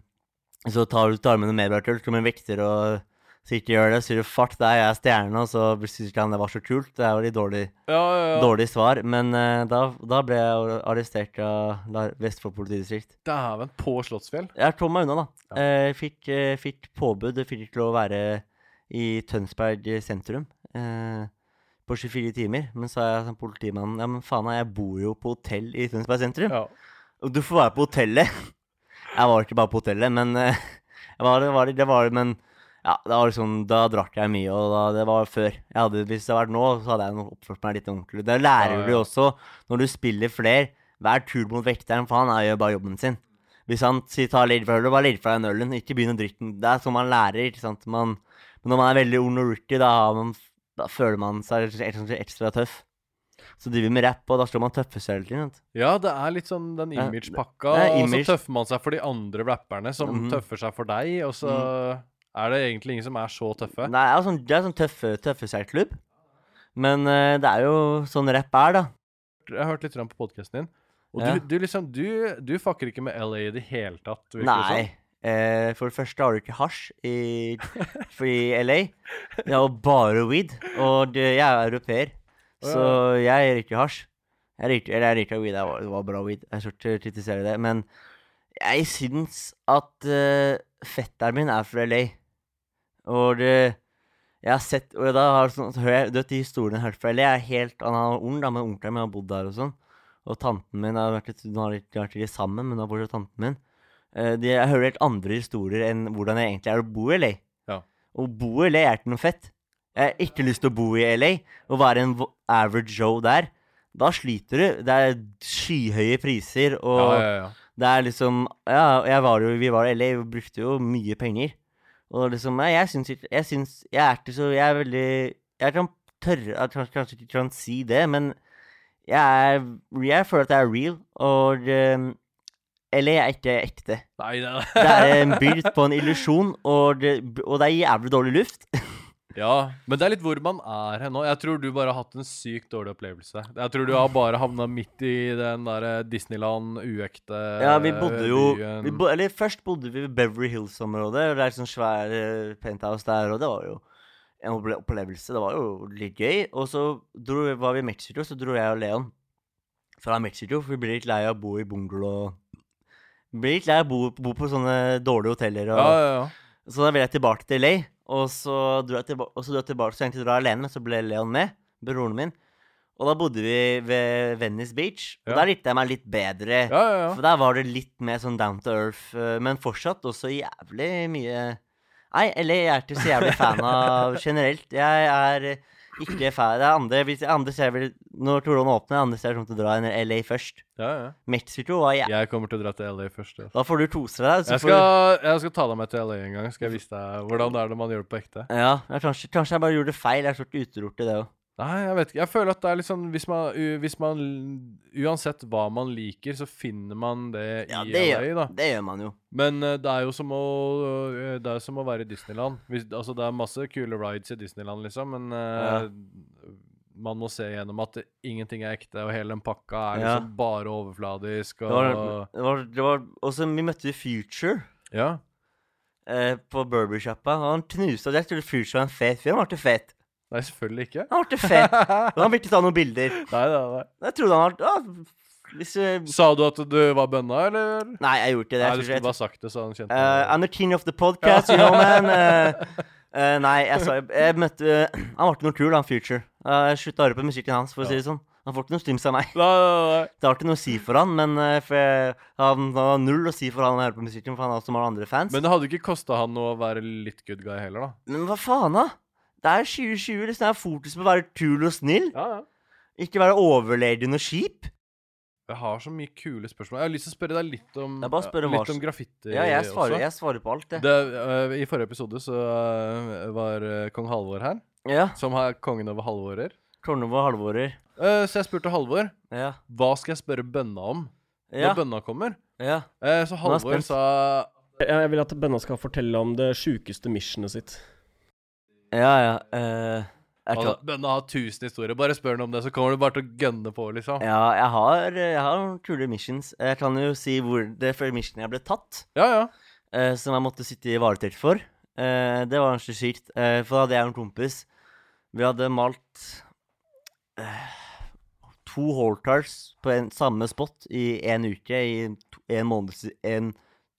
Så tar du tar med noe så kommer en vekter og sier ikke gjør det. Så sier du 'fuck deg, jeg er stjerne', og så sier han det var så kult. Det er jo litt dårlig, Ja, ja, ja. dårlig svar. Men uh, da, da ble jeg arrestert av Vestfold politidistrikt. Dæven, på Slottsfjell? Jeg kom meg unna, da. Eh, fikk, uh, fikk påbud. Fikk ikke lov å være i Tønsberg sentrum på 24 timer. Men så sa jeg som politimannen Ja, men faen, jeg bor jo på hotell i Tønsberg sentrum. Ja. Og du får være på hotellet. [LAUGHS] Jeg var ikke bare på hotellet, men jeg var, det, var, det Men ja, det var liksom, da drakk jeg mye, og da, det var før. Hadde, hvis det hadde vært nå, så hadde jeg oppført meg litt ordentlig. Det lærer du også når du spiller fler. Vær tur mot vekteren, for han gjør bare jobben sin. Hvis han sier ta litt fra ølet, bare litt fra den ølen. Ikke begynn å drikke den. Det er sånn man lærer, ikke sant. Man, men når man er veldig ung og rookie, da, man, da føler man seg ekstra, tøff. Så driver vi med rapp, og da står man tøffest hele tiden. ja, det er litt sånn den image-pakka, er og så tøffer man seg for de andre rapperne som Mhm. tøffer seg for deg, og så er det egentlig ingen som er så tøffe. Nei, det er sånn, det er sånn tøffe, tøffe seg. Men uh, det er jo sånn rapp er, da. Jeg har hørt litt på podkasten din, og Ja. du, du liksom Du, du fucker ikke med LA i det hele tatt. Nei. Eh, for det første har du ikke hasj i, [LAUGHS] i LA. Det er jo bare weed. Og det, jeg er europeer, Å, så jeg røyker hasj. Jeg røyker, eller jeg røyker weed. Det var, det var bra weed. Jeg skal ikke kritisere det. Men jeg syns at uh, fetteren min er fra LA. Og det Jeg har sett Og da har sånn, så hører jeg Du vet de historiene jeg har hørt fra jeg er helt Han er ung, da, men onkelen min har bodd der og sånn. Og tanten min har vært Nå har de ikke vært litt sammen, men nå bor jo tanten min. Uh, de, jeg hører helt andre historier enn hvordan jeg egentlig er å bo i LA. Ja. Å bo i LA er ikke noe fett. Jeg har ikke lyst til å bo i LA og være en average Joe der. Da sliter du. Det er skyhøye priser, og Ja, ja, ja. det er liksom Ja, var jo, vi var i LA og brukte jo mye penger. Og liksom Nei, jeg syns ikke Jeg syns Jeg er ikke så Jeg er veldig Jeg kan tørre Jeg kan, kanskje ikke kan si det, men jeg er Jeg føler at jeg er real, og um, LA er ikke ekte. Nei, det Det er en [LAUGHS] bygd på en illusjon, og, og det er jævlig dårlig luft. Ja, men det er litt hvor man er hen nå. Jeg tror du bare har hatt en sykt dårlig opplevelse. Jeg tror du har bare havna midt i den der Disneyland, uekte Ja, vi bodde jo vi bo, Eller først bodde vi i Beverly Hills-området, det er sånn svær eh, penthouse der, og det var jo en opplevelse. Det var jo litt gøy. Og så dro, var vi i Mexico, så dro jeg og Leon fra Mexico, for vi ble litt lei av å bo i bungalow. Ble litt lei av å bo, bo på sånne dårlige hoteller. Og, Ja, ja, ja. Så da vil jeg tilbake til LA, og så dro jeg tilbake, og så dro jeg tilbake, så jeg egentlig dra alene, men så ble Leon med, broren min. Og da bodde vi ved Venice Beach, og Ja. der likte jeg meg litt bedre. ja, ja, ja. For der var det litt mer sånn down to earth, eh, men fortsatt også jævlig mye Nei, eller jeg er ikke så jævlig fan av generelt. Jeg er ikke fan Det er andre, hvis andre ser vel Når korona åpner, andre ser kommer til å dra enn LA først. ja, ja. Mexico var jævlig Jeg kommer til å dra til LA først. Ja. Da får du kose deg. så Jeg får du- skal, jeg skal ta deg med til LA en gang. Skal jeg vise deg hvordan det er når man gjør det på ekte. Ja, jeg, kanskje, kanskje jeg bare gjorde feil. Jeg har så ikke i det òg. Nei, jeg vet ikke. Jeg føler at det er litt sånn hvis man, hvis man Uansett hva man liker, så finner man det Ja, i det LA, gjør, da. det gjør man jo. Men uh, det er jo som å uh, Det er som å være i Disneyland. Hvis, altså, det er masse kule rides i Disneyland, liksom, men eh, man må se gjennom at det, ingenting er ekte, og hele den pakka er Ja. liksom bare overfladisk Det og var, det var, det var også, vi møtte Future. Ja. eh, på burbersjappa. Han knuste jeg trodde Future var en fet fyr. Han ble fet. Nei, selvfølgelig ikke. Han ble fet. [LAUGHS] Han ville ta noen bilder. Nei, nei, nei. Jeg trodde han var ah, hvis, eh, Sa du at du var bønna, eller? Nei, jeg gjorde ikke det. Nei, du skulle bare sagt det, så han kjente Uh, I'm the king of the podcast, you know, man. Uh, [LAUGHS] uh, nei, jeg, sa, jeg møtte uh, Han var ikke noe kul, han Future. Uh, jeg slutta å høre på musikken hans, for å si det sånn. Han får ikke noe stims av meg. Nei, nei, nei. Det har ikke noe å si for han, men uh, for jeg, han, han har null å si for han å høre på musikken, for han har også mange andre fans. Men, Men det hadde ikke kosta han noe å være litt good guy heller, da. Men hva faen, da? Det er 2020. Liksom, det er fokus på å være kul og snill. Ja, ja. Ikke være overlegen og kjip. Jeg har så mye kule spørsmål. Jeg har lyst til å spørre deg litt om, er bare spørre hva litt om graffiti Ja, jeg svarer, også. jeg svarer på alt, jeg. Det, uh, I forrige episode så uh, var uh, kong Halvor her, Ja. som er kongen over halvårer. Kongen over halvårer. Eh, så jeg spurte Halvor Ja. hva skal jeg spørre bønna om Ja. når bønna kommer. ja. Eh, så jeg Halvor sa Jeg vil at Bønna skal fortelle om det sjukeste missionet sitt. Ja, ja. Uh, jeg tror... Bønna har tusen historier. Bare spør ham om det, så kommer du bare til å gønne på, liksom. Ja, jeg har, jeg har kule missions. Jeg kan jo si hvor det første missionet jeg ble tatt, Ja, ja. eh, som jeg måtte sitte i varetekt for. Eh, det var ganske sykt. Eh, for da hadde jeg og en kompis Vi hadde malt eh, to Hortars på en, samme spot i én uke i to, en, måned, en,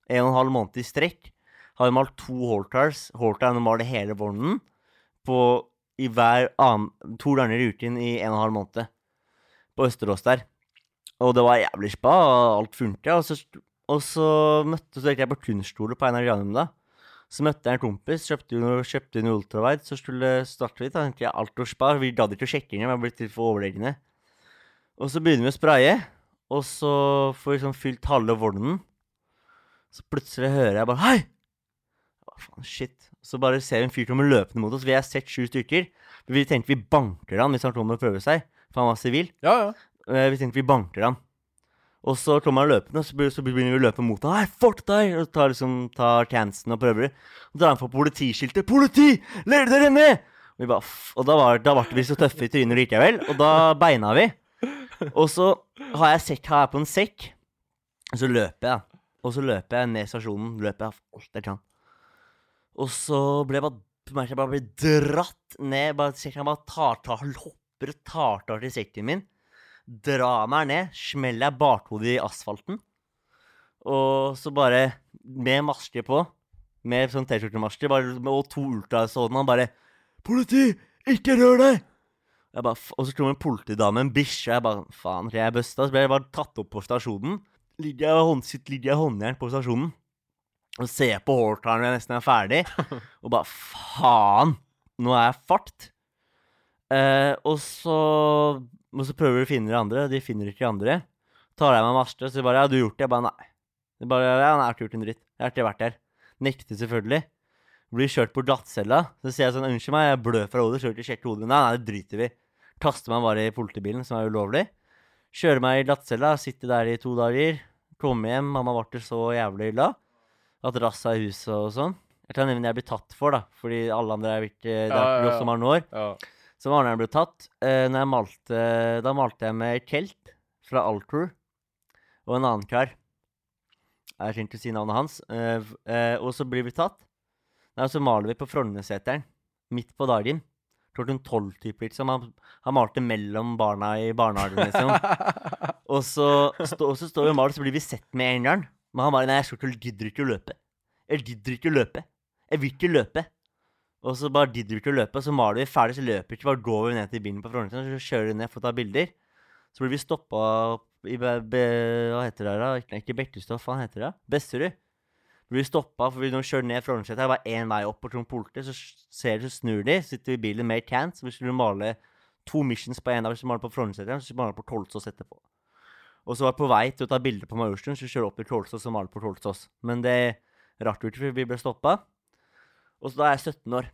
en og en halv måned i strekk. Har vi malt to Hortars. Hortaren maler hele vognen på i hver annen, to ganger i uken i en og en halv måned. På Østerås der. Og det var jævlig spa, og alt funka. Og så, og så møtte så jeg på kunstskole på Einar Granum da. Så møtte jeg en kompis, kjøpte jo kjøpte en ultravide, så skulle starte litt. Da tenkte jeg alt var spa. Vi gadd ikke å sjekke inn, vi var blitt litt for overlegne. Og så begynner vi å spraye, og så får vi sånn fylt halve vognen. Så plutselig hører jeg bare Hei! Hva faen, shit. Så bare ser vi en fyr komme løpende mot oss. Vi har sett sju stykker. Vi tenkte vi banker han hvis han kommer og prøver seg, for han var sivil. Ja, ja. Eh, Vi tenkte vi banker han. Og så kommer han løpende, og så begynner vi å løpe mot han. Hei, fort deg! Og tar liksom, tar chansen og prøver. Og drar han på politiskiltet. Politi! Leder dere ned! Og, vi bare, og da var, da ble vi så tøffe i trynet likevel, og da beina vi. Og så har jeg sekk her på en sekk, og så løper jeg. Og så løper jeg ned stasjonen. Løper jeg alt jeg kan. Og så ble jeg bare jeg bare ble dratt ned. Bare, sekken bare hopper og tar tak i min drar meg ned, smeller jeg bakhodet i asfalten. Og så bare, med maske på, med sånn T-skjortemaske, og to ultrasånene, han bare 'Politi! Ikke rør deg!' Jeg bare, og så kommer en politidame, en bikkje, og jeg bare 'Faen, jeg er busta'. Så ble jeg bare tatt opp på stasjonen. Ligger jeg hånd, ligger jeg håndjern på stasjonen og ser på hårtaren når jeg nesten er ferdig, [LAUGHS] og bare 'Faen! Nå er jeg fart'. Eh, og så og så prøver du å finne de andre, de finner ikke de andre. Tar jeg meg masse, så de bare 'Ja, du har gjort det?' Jeg bare 'Nei'. De bare 'Ja, nei, jeg har ikke gjort en dritt. Jeg har ikke vært der'. Nekter selvfølgelig. Blir kjørt på glattcella. Så sier jeg sånn 'Unnskyld meg, jeg blør fra hodet. Kjører til sjekke hodet.' Nei, nei, det driter vi. Kaster meg bare i politibilen, som er ulovlig. Kjører meg i glattcella, sitter der i to dager. Kommer hjem, mamma ble så jævlig glad. Hatt rassa i huset og sånn. Jeg kan nevne jeg blir tatt for, da. Fordi alle andre er blitt Det er oss som år. ja. Så den ble tatt. Eh, når jeg malte, da malte jeg med Kelt fra Altrue og en annen kar. Jeg trenger ikke å si navnet hans. Eh, eh, og så blir vi tatt. Nei, så maler vi på Frognerseteren midt på dagen. Klokken tolv, type, liksom. Han, han malte mellom barna i barnehagen, liksom. [LAUGHS] og, så, stå, og så står vi og maler, så blir vi sett med en gang. Men han bare Nei, jeg skal ikke, gidder ikke å løpe. Jeg gidder ikke å løpe. Jeg vil ikke løpe. Og så bare gidder vi ikke å løpe, og så maler vi ferdig, så løper vi ikke. Bare går vi ned til bilen på Frognerstrand, så kjører vi ned for å ta bilder. Så blir vi stoppa i be, be, Hva heter det da? Ikke, ikke Bekkestua, hva heter det? Besserud. Vi blir stoppa, for vi kjører ned Frognerseteren. Det bare én vei opp, og sånn politi, så ser de, så snur de, så sitter vi i bilen med cans. Vi skulle male to missions på én dag. Hvis vi maler på Frognerseteren, så maler vi på Kolsås etterpå. Og så var jeg på vei til å ta bilde på Majorstuen, så kjører jeg opp til Kolsås og maler på Kolsås. Men det rakk vi ikke, for vi ble stoppa. Og så da er jeg 17 år.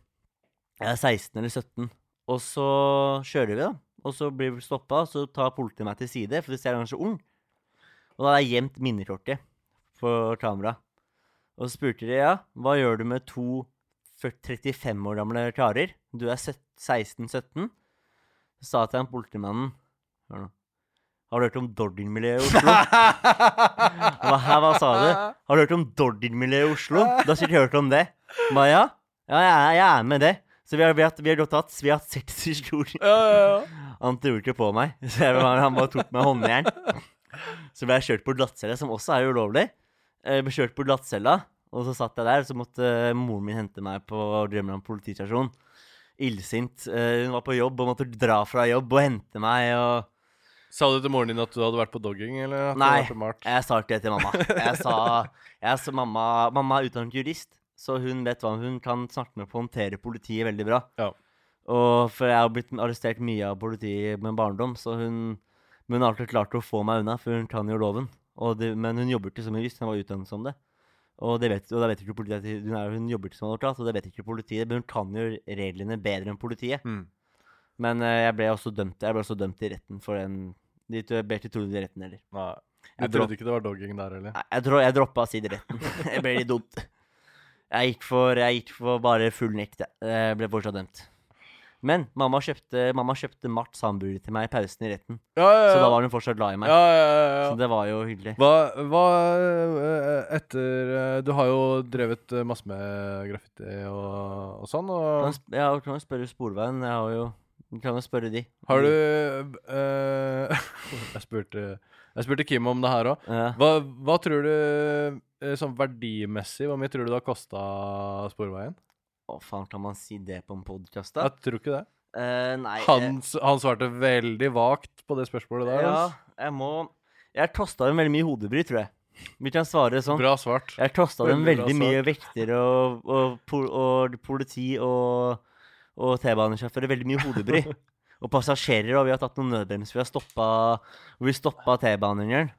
Jeg er 16 eller 17. Og så kjører vi, da. Og så blir vi stoppa, og så tar politiet meg til side, for de ser jeg så ung. Og da hadde jeg gjemt minnekortet for kamera. Og så spurte de ja, hva gjør du med to 35 år gamle karer? Du er 16-17. Så sa jeg til han politimannen Hør nå. Har du hørt om Dordin-miljøet i Oslo? [LAUGHS] Hva, hva sa du? Har du hørt om Dordin-miljøet i Oslo? Du har sikkert hørt om det. Ba, ja, ja jeg, er, jeg er med det. Så vi har, vi har, vi har gått hatt, vi har hatt seks historier. Ja, ja, ja. [LAUGHS] Han tror ikke på meg, så jeg, han bare tok meg håndjern. Så ble jeg kjørt på glattcelle, som også er ulovlig. Jeg ble kjørt på glattcella, og så satt jeg der. Så måtte eh, moren min hente meg på Drømmeland politistasjon. Illsint. Eh, Hun var på jobb og måtte dra fra jobb og hente meg. og... Sa du til moren din at du hadde vært på dogging, eller at Nei, du hadde vært? Jeg sa ikke det til mamma. Jeg sa, jeg sa mamma, mamma er utdannet jurist, så hun vet hva hun kan snakke med på å håndtere politiet veldig bra. Ja. Og for jeg har blitt arrestert mye av politiet med barndom, så hun, men hun har alltid klart å få meg unna, for hun kan jo loven. Og det, men hun jobber ikke som jurist, hun var utdannet som det. Og, det vet, og da vet ikke politiet hun, er, hun jobber ikke som advokat, og det vet ikke politiet. Men hun kan jo reglene bedre enn politiet. Mm. Men eh, jeg ble dømt Jeg ble også dømt i retten for den De ble ikke trodd i retten heller. Nei. Du trodde ikke det var dogging der, eller? Nei, jeg, tror, jeg droppa å si det retten. [LAUGHS] det ble litt dumt. Jeg gikk for, jeg gikk for bare full nekt, jeg. Jeg ble fortsatt dømt. Men mamma kjøpte, mamma kjøpte Marts hamburger til meg i pausen i retten. Ja, ja, ja. Så da var hun fortsatt glad i meg. ja, ja, ja, ja. Så det var jo hyggelig. Hva, hva eh, etter eh, Du har jo drevet eh, masse med graffiti og, og sånn, og du Ja, kan jo spørre Sporveien. Jeg har jo Kan jo spørre de. har du eh, [LAUGHS] jeg, spurte, jeg spurte Kim om det her òg. Ja. Hva, hva tror du eh, sånn verdimessig, hvor mye tror du det har kosta Sporveien? Å, faen, kan man si det på en podkast, da? Jeg tror ikke det. Eh, nei Han, han svarte veldig vagt på det spørsmålet der. Ja, altså. jeg må Jeg tosta dem veldig mye hodebry, tror jeg. Vi kan svare sånn. Bra svart. Jeg tosta dem veldig mye vekter og, og, og, og politi og, og T-banesjåfører. Veldig mye hodebry. [LAUGHS] og passasjerer. Og vi har tatt noen nødbrems. Vi har stoppa Vi stoppa T-banen.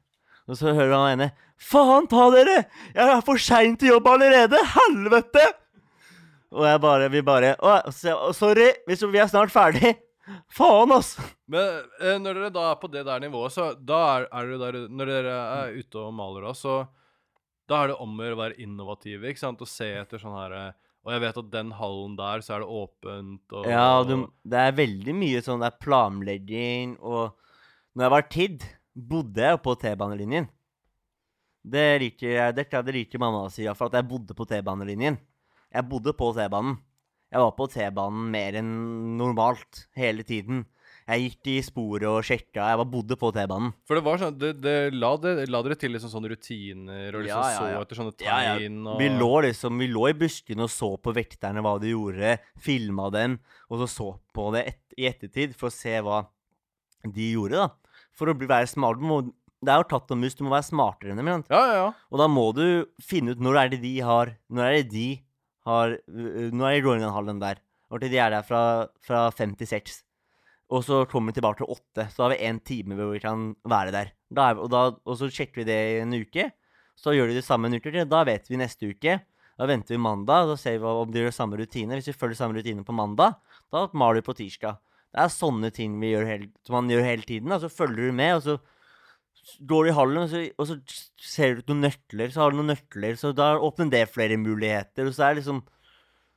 Og så hører han ene Faen ta dere! Jeg er for sein til jobb allerede! Helvete! Og jeg bare Vi bare Å, sorry, hvis vi er snart ferdig. Faen, ass! Men eh, når dere da er på det der nivået, så da er, er dere der Når dere er ute og maler da, så da er det om å gjøre å være innovative, ikke sant? Og se etter sånn her eh, Og jeg vet at den hallen der, så er det åpent og Ja, du, det er veldig mye sånn Det er planlegging og Når jeg var tid, bodde jeg på T-banelinjen. Det liker jeg, det, liker mamma å si, iallfall, at jeg bodde på T-banelinjen. Jeg bodde på T-banen. Jeg var på T-banen mer enn normalt hele tiden. Jeg gikk i sporet og sjekka. Jeg bare bodde på T-banen. For det var sånn Det, det la, det, la dere til liksom sånne rutiner og liksom Ja, ja, ja. så etter sånne Ja, ja. tegn og Vi lå liksom, vi lå i buskene og så på vekterne hva de gjorde, filma dem, og så så på det et, i ettertid for å se hva de gjorde, da. For å bli, være smart. Må, det er jo tatt og mus, du må være smartere enn dem. Ja, ja, ja. Og da må du finne ut når er det de har Når er det de har når Nå er det Groningenhallen der. Når til de er der fra, fra fem til seks. Og så kommer vi tilbake til åtte. Så har vi én time hvor vi kan være der. Er vi, og, da, og så sjekker vi det i en uke. Så gjør de det samme en uke til. Da vet vi neste uke. Da venter vi mandag, da ser vi om de gjør samme rutine. Hvis vi følger samme rutine på mandag, da maler vi på tirsdag. Det er sånne ting gjør hele, som man gjør hele tiden. Da. Så følger du med, og så går du i hallen, og så, og så ser du noen nøkler, så har du noen nøkler, så da åpner det flere muligheter. Og så er det liksom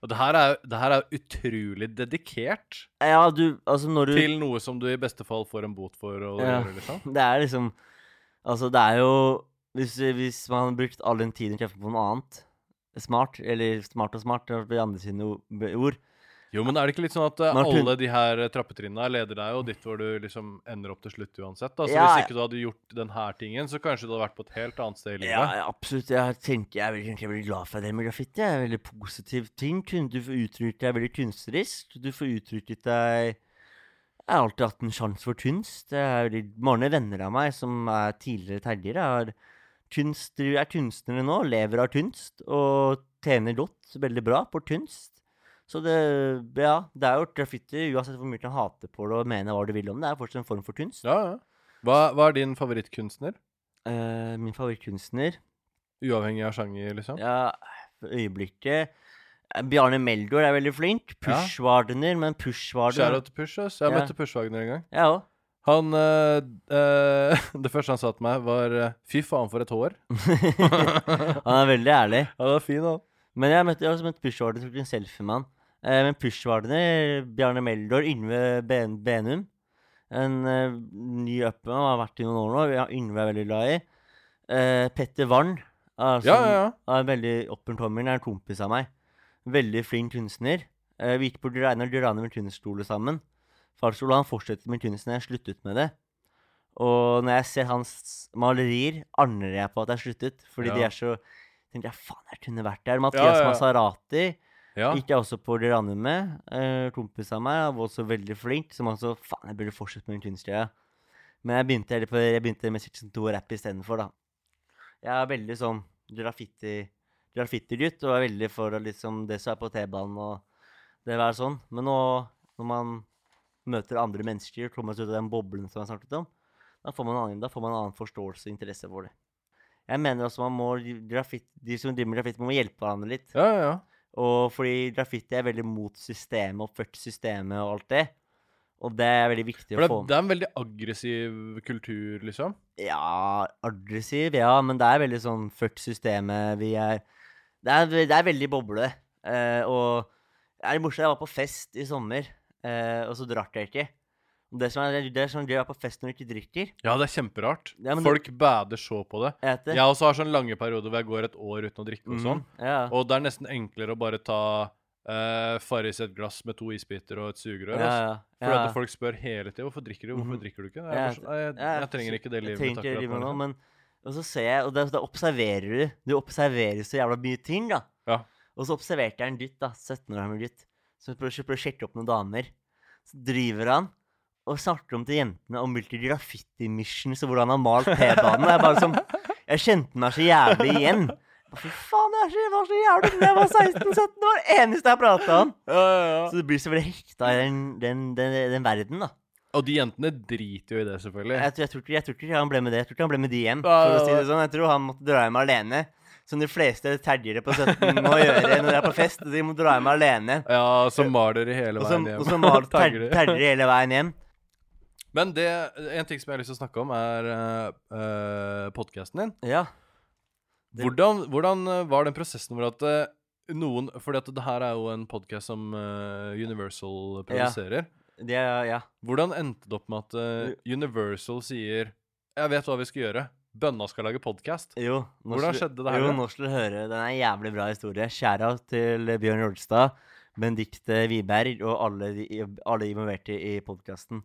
Og det her er, det her er utrolig dedikert Ja, du Altså, når du til noe som du i beste fall får en bot for å Ja. gjøre, liksom. Det er liksom Altså, det er jo Hvis, hvis man har brukt all den tiden til på noe annet smart, eller smart og smart, det er andre sine ord Jo, men er det ikke litt sånn at eh, Martin- alle de her eh, trappetrinnene leder deg jo dit hvor du liksom ender opp til slutt uansett? da? Så Ja, hvis ja. ikke du hadde gjort den her tingen, så kanskje du hadde vært på et helt annet sted i livet? Ja, ja, absolutt. Jeg tenker jeg er veldig, er veldig glad for det med graffiti. Det er en veldig positiv ting. Kun- Du får uttrykt deg veldig kunstnerisk. Du får uttrykt deg Jeg har alltid hatt en sjanse for kunst. Det er veldig mange venner av meg som er tidligere terjere, er, kunst, er kunstnere nå, lever av kunst og tjener godt, veldig bra, på kunst. Så det Ja, det er jo graffiti, uansett hvor mye du hater på det og mener hva du vil om det, er fortsatt en form for kunst. Ja, ja. Hva, hva er din favorittkunstner? Uh, min favorittkunstner Uavhengig av sjanger, liksom? Ja, øyeblikket eh, Bjarne Meldor er veldig flink. Ja. Pushwardener, men Pushwardener Shout-out til Push, ass. Jeg Ja. møtte Push-Wagner en gang. Ja også. Han øh, øh, [LAUGHS] Det første han sa til meg, var 'fy faen, for et hår'. [LAUGHS] han er veldig ærlig. Ja, det var fin, han. Men jeg, møtte, jeg har også møtt Pushwardener, tok en selfie med han. Eh, men Pushwardener, Bjarne Meldor, Yngve ben, Benum En eh, ny han har vært i noen år nå. Ja, Yngve er veldig glad i. Eh, Petter Warn er, Ja, ja, ja. er veldig oppentommeren. Er en kompis av meg. Veldig flink kunstner. Eh, vi gikk på Reiner Durane med kunstskole sammen. Farskole, han fortsetter med kunsten. Jeg sluttet med det. Og når jeg ser hans malerier, angrer jeg på at jeg sluttet. Fordi de er så tenkte jeg, faen, jeg kunne vært der. Ja, Mathias ja, ja. Maserati ja. gikk jeg også på Dirane med. Eh, kompis av meg han var også veldig flink. Som altså Faen, jeg burde fortsette med den kunstgreia. Men jeg begynte, jeg begynte med Section 2 og rapp istedenfor, da. Jeg er veldig sånn graffiti graffitigutt og er veldig for liksom, det som er på T-banen og det være sånn. Men nå, når man møter andre mennesker, kommer seg ut av den boblen som jeg snakket om, da får man en annen, får man en annen forståelse og interesse for det. Jeg mener også man må, graffiti, de som driver med graffiti, må hjelpe hverandre litt. ja, ja, ja. Og fordi graffiti er veldig mot systemet og ført systemet og alt det. Og det er veldig viktig For å få med. det er en veldig aggressiv kultur, liksom. Ja, aggressiv, ja, men det er veldig sånn ført systemet. Vi er Det er, det er veldig boble. Eh, og det er morsomt. Jeg var på fest i sommer, eh, og så drakk jeg ikke. Det som er, det er sånn gøy å være på fest når du ikke drikker. Ja, det er kjemperart. Ja, men det- Folk bader så på det. Jeg vet det. Jeg også har sånn lange perioder hvor jeg går et år uten å drikke og Mhm, sånn. Ja. Og det er nesten enklere å bare ta uh, Farris et glass med to isbiter og et sugerør. ja, altså. ja, ja. at folk spør hele tida hvorfor drikker du, hvorfor Mhm. drikker du ikke. Jeg, er bare sånn, «Nei, jeg, jeg trenger ikke det livet mitt akkurat nå. nå, liksom. men og så ser jeg, og da, da observerer du. Du observerer så jævla mye ting, da. Ja. Og så observerte jeg en gutt, da, 17 år gammel gutt, som prøver, prøver å sjekke opp noen damer. Så driver han og snakker om til jentene om hvilke graffiti-missions og hvordan han har malt T-banen. Jeg bare sånn Jeg kjente meg så jævlig igjen. Fy faen, jeg var så jævlig da jeg var 16-17 år! Eneste jeg prata om. Ja, ja, ja. Så du blir så veldig hekta i den, den, den, den verden, da. Og de jentene driter jo i det, selvfølgelig. Jeg, tror- jeg, tror ikke, jeg tror ikke han ble med det. Jeg tror ikke han ble med de hjem. For å si det sånn. Jeg tror han måtte dra hjem alene. Som de fleste terjere på 17 må gjøre når de er på fest. De må dra hjem alene. Ja, så maler de hele veien hjem. og så maler [LAUGHS] terjere hele veien hjem. Men det, en ting som jeg har lyst til å snakke om, er uh, podkasten din. Ja. Det- Hvordan, hvordan eh, var den prosessen hvor at eh, noen Fordi at det her er jo en podkast som uh, Universal produserer. Det er, ja. Hvordan endte det opp med at uh, Universal sier 'Jeg vet hva vi skal gjøre'. Bønna skal lage podkast. Jo. Hvordan skjedde det her, Jo, nå skal du høre. Den er en jævlig bra historie. Skjæra til Bjørn Rolstad, Benedicte Wiberg og alle, de, alle involverte i podkasten.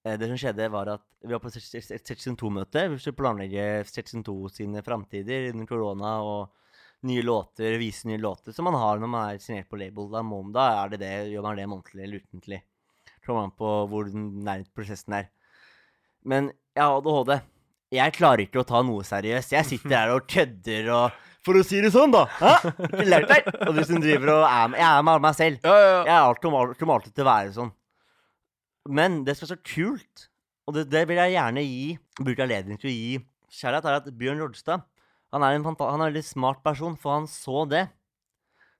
Det som skjedde, var at vi var på et Section 2-møte. Vi skulle planlegge Section 2 sine framtider under korona og nye låter, vise nye låter, som man har når man er signert på label. Da, må, da er det det, gjør man det månedlig eller ukentlig. Kommer an på hvor den prosessen er. Men jeg har ADHD. Jeg klarer ikke å ta noe seriøst. Jeg sitter her og kødder og For å si det sånn, da! Hæ? Lært deg? Og du som driver og er med Jeg er med meg selv. Ja, ja, ja. Jeg er alt kommer kommer alltid til å være sånn. Men det som er så kult, og det, det vil jeg gjerne gi bruke anledning til å gi kjærlighet, er at Bjørn Rodstad han er en, han er veldig smart person, for han så det.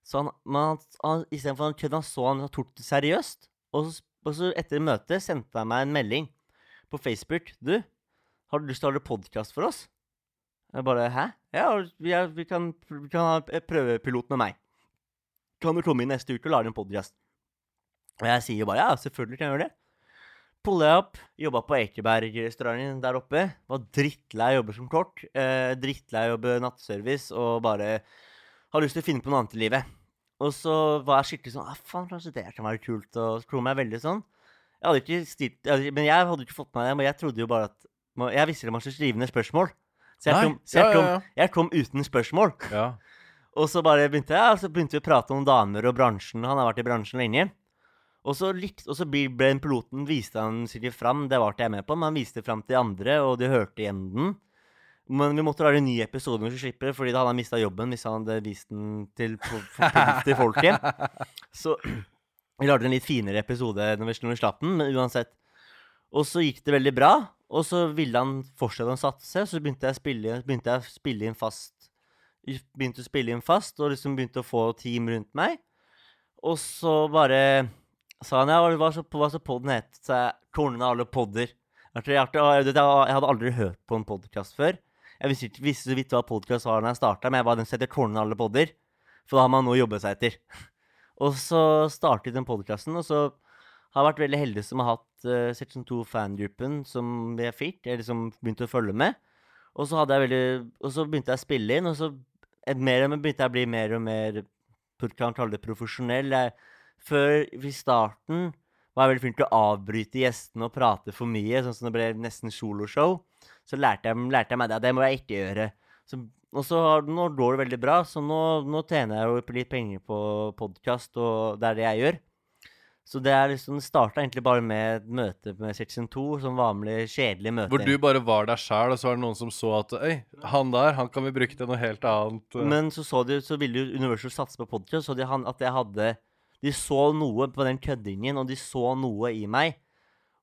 Så han, men han, istedenfor han kødde, han så han tok det seriøst. Og så, og så etter møtet sendte han meg en melding på Facebook. Du, har du lyst til å holde podkast for oss? Jeg bare Hæ? Ja, vi, er, vi, kan, vi kan ha prøvepilot med meg. Kan du komme inn neste uke og lage en podkast? Og jeg sier bare ja, selvfølgelig kan jeg gjøre det. Puller jeg opp, jobba på Ekeberg-restauranten der oppe. Var drittlei jobber som kokk. Eh, drittlei jobbe nattservice og bare har lyst til å finne på noe annet i livet. Og så var jeg skikkelig sånn ah, faen, kanskje det kan være kult. Og så meg veldig sånn. Jeg hadde ikke stilt, Men jeg hadde ikke fått med meg det. Men jeg trodde jo bare at Jeg visste det var så skrivende spørsmål. Så jeg kom, så jeg kom, ja, ja. jeg kom uten spørsmål. ja. Og så bare begynte jeg, og så begynte vi å prate om damer og bransjen. Han har vært i bransjen lenge. Og så, likt, og så ble den piloten viste han sikkert fram, det var ikke jeg med på, men han viste fram til de andre, og de hørte igjen den. Men vi måtte lage en ny episode når vi slipper, fordi da hadde han mista jobben hvis han hadde vist den til, til folket. [LAUGHS] Så vi lagde en litt finere episode når vi, når vi slapp den, men uansett. Og så gikk det veldig bra, og så ville han fortsette å satse, så begynte jeg å spille, begynte jeg spille inn fast begynte å spille inn fast, og liksom begynte å få team rundt meg. Og så bare sa han ja, hva så, hva så podden het? Så jeg Kornene av alle podder. Jeg, hadde aldri hørt på en podkast før. Jeg visste, ikke- visste så vidt hva podkast var da jeg starta, men jeg var den som heter Kornene av alle podder. For da har man noe å jobbe seg etter. [LAUGHS] Og så startet den podkasten, og så har jeg vært veldig heldig som har hatt uh, Section 2-fangruppen som jeg fikk. eller som begynte å følge med. Og så, veldig, og så begynte jeg å spille inn, og så mer, og mer begynte jeg å bli mer og mer kan kalle det profesjonell. Jeg, før, i starten, var jeg veldig flink til å avbryte gjestene og prate for mye, sånn som det ble nesten soloshow. Så lærte jeg, lærte jeg meg det. Det må jeg ikke gjøre. Så, og så har- nå går det veldig bra, så nå, nå tjener jeg jo litt penger på podkast, og det er det jeg gjør. Så det er liksom, starta egentlig bare med et møte med Section 2, som vanlig kjedelig møte. Hvor du bare var der sjæl, og så var det noen som så at Øy, han der, han kan vi bruke til noe helt annet. Men så, så, de, så ville jo Universal satse på podcast, så de han, at jeg hadde De så noe på den køddingen, og de så noe i meg.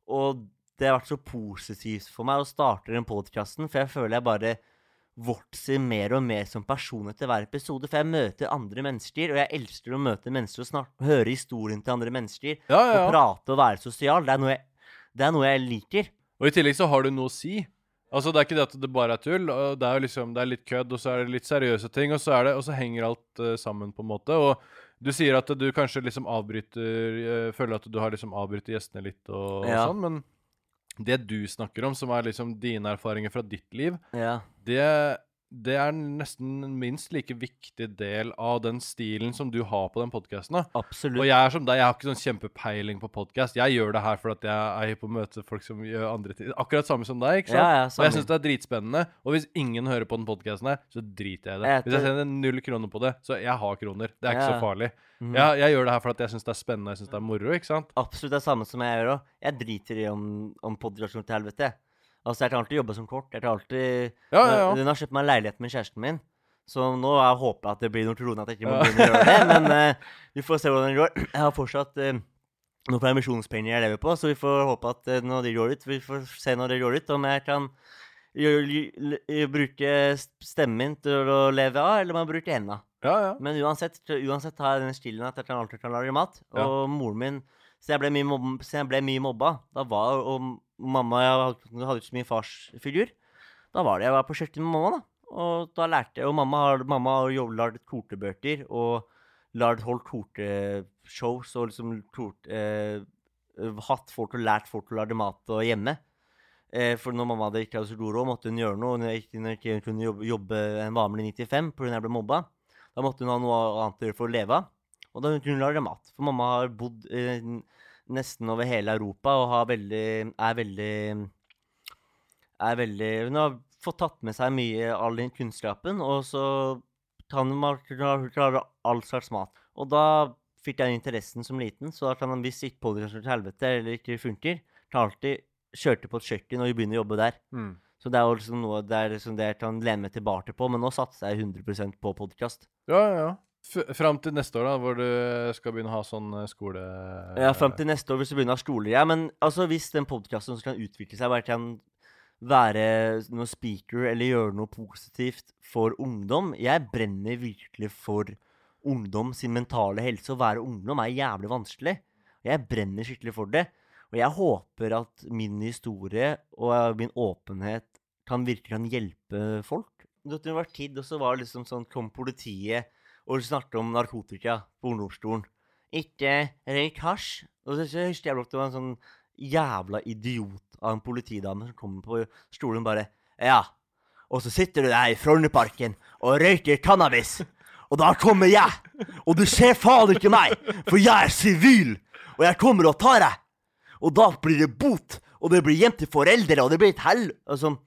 Og det har vært så positivt for meg å starte den podkasten, for jeg føler jeg bare vokser mer og mer som person etter hver episode. For jeg møter andre mennesker, og jeg elsker å møte mennesker og snart høre historien til andre mennesker. ja, ja, Og prate og være sosial. Det er jeg, det er noe jeg liker. Og i tillegg så har du noe å si. Altså Det er ikke det at det bare er tull. og Det er jo liksom, det er litt kødd, og så er det litt seriøse ting, og så, er det, og så henger alt uh, sammen, på en måte. Og du sier at du kanskje liksom avbryter uh, Føler at du har liksom avbrutt gjestene litt og, og sånn, men det du snakker om, som er liksom dine erfaringer fra ditt liv, Ja. det, det er nesten en minst like viktig del av den stilen som du har på den podkasten. Absolutt. Og jeg er som deg, jeg har ikke sånn kjempepeiling på podkast. Jeg gjør det her for at jeg er på å møte folk som gjør andre ting. Akkurat samme som deg. ikke sant? Ja, ja, og jeg syns det er dritspennende. Og hvis ingen hører på den podkasten her, så driter jeg i det. Hvis jeg sender null kroner på det, så jeg har kroner. Det er ikke Ja. så farlig. Mm. Jeg, jeg gjør det her for at jeg syns det er spennende, jeg syns det er moro, ikke sant? Absolutt det samme som jeg gjør òg. Jeg driter i om, om podkasjon til helvete. Jeg. Altså, jeg kan alltid jobbe som kort. Jeg kan alltid Ja, ja, ja. Den har kjøpt meg leilighet med kjæresten min, så nå jeg håper at det blir noe troende at jeg ikke må begynne å gjøre det. [LAUGHS] Men uh, vi får se hvordan det går. [CLEARS THROAT] Jeg har fortsatt uh, noen permisjonspenger jeg lever på, så vi får håpe at uh, når det går ut Vi får se når det går ut, om jeg kan bruke stemmen min til å leve av, eller om jeg bruker hendene. Ja, ja. Men uansett, uansett har jeg den stilen at jeg kan alltid kan lage mat. Og moren min Så jeg ble mye, mobb, så jeg ble mye mobba. Da var Og mamma Jeg hadde ikke så mye farsfigur. Da var det jeg var på kjøkkenet med mamma, da. Og da lærte jeg Og mamma har, mamma har lagd kortebøker og lagd holdt korteshows og liksom kort, eh, hatt folk og lært folk å lage mat og hjemme. Eh, for når mamma hadde ikke hadde så god råd, måtte hun gjøre noe. Når jeg ikke, kunne jobbe, jobbe en vanlig 95 pga. jeg ble mobba. Da måtte hun ha noe annet å gjøre for å leve av. Og da kunne hun lage mat. For mamma har bodd eh, nesten over hele Europa og har veldig, er veldig er veldig Hun har fått tatt med seg mye all den kunnskapen, og så kan hun klare all slags mat. Og da fikk jeg interessen som liten, så da kan han hvis ikke podkasten til helvete eller ikke funker, kan alltid kjørte på et kjøkken og begynne å jobbe der. Mm. Så det er jo liksom noe det er liksom det jeg kan lene meg tilbake på, men nå satser jeg 100% på podkast. ja, ja, ja. Fram til neste år, da, hvor du skal begynne å ha sånn eh, skole... Ja, fram til neste år hvis du begynner å ha skoler. Ja, men altså, hvis den podkasten kan utvikle seg, bare kan være noen speaker eller gjøre noe positivt for ungdom Jeg brenner virkelig for ungdom sin mentale helse. Å være ungdom er jævlig vanskelig. Jeg brenner skikkelig for det. Og jeg håper at min historie og min åpenhet kan virkelig kan hjelpe folk. Det var tid, og så var det liksom sånn Kom politiet og snakket om narkotika på ungdomsskolen. Ikke røyk hasj. Og så så husker jeg at det var en sånn jævla idiot av en politidame som kommer på stolen bare Ja. Og så sitter du der i Frognerparken og røyker cannabis. Og da kommer jeg! Og du ser faen ikke meg! For jeg er sivil! Og jeg kommer og tar deg! Og da blir det bot! Og det blir hjem foreldre, og det blir et hell... Altså,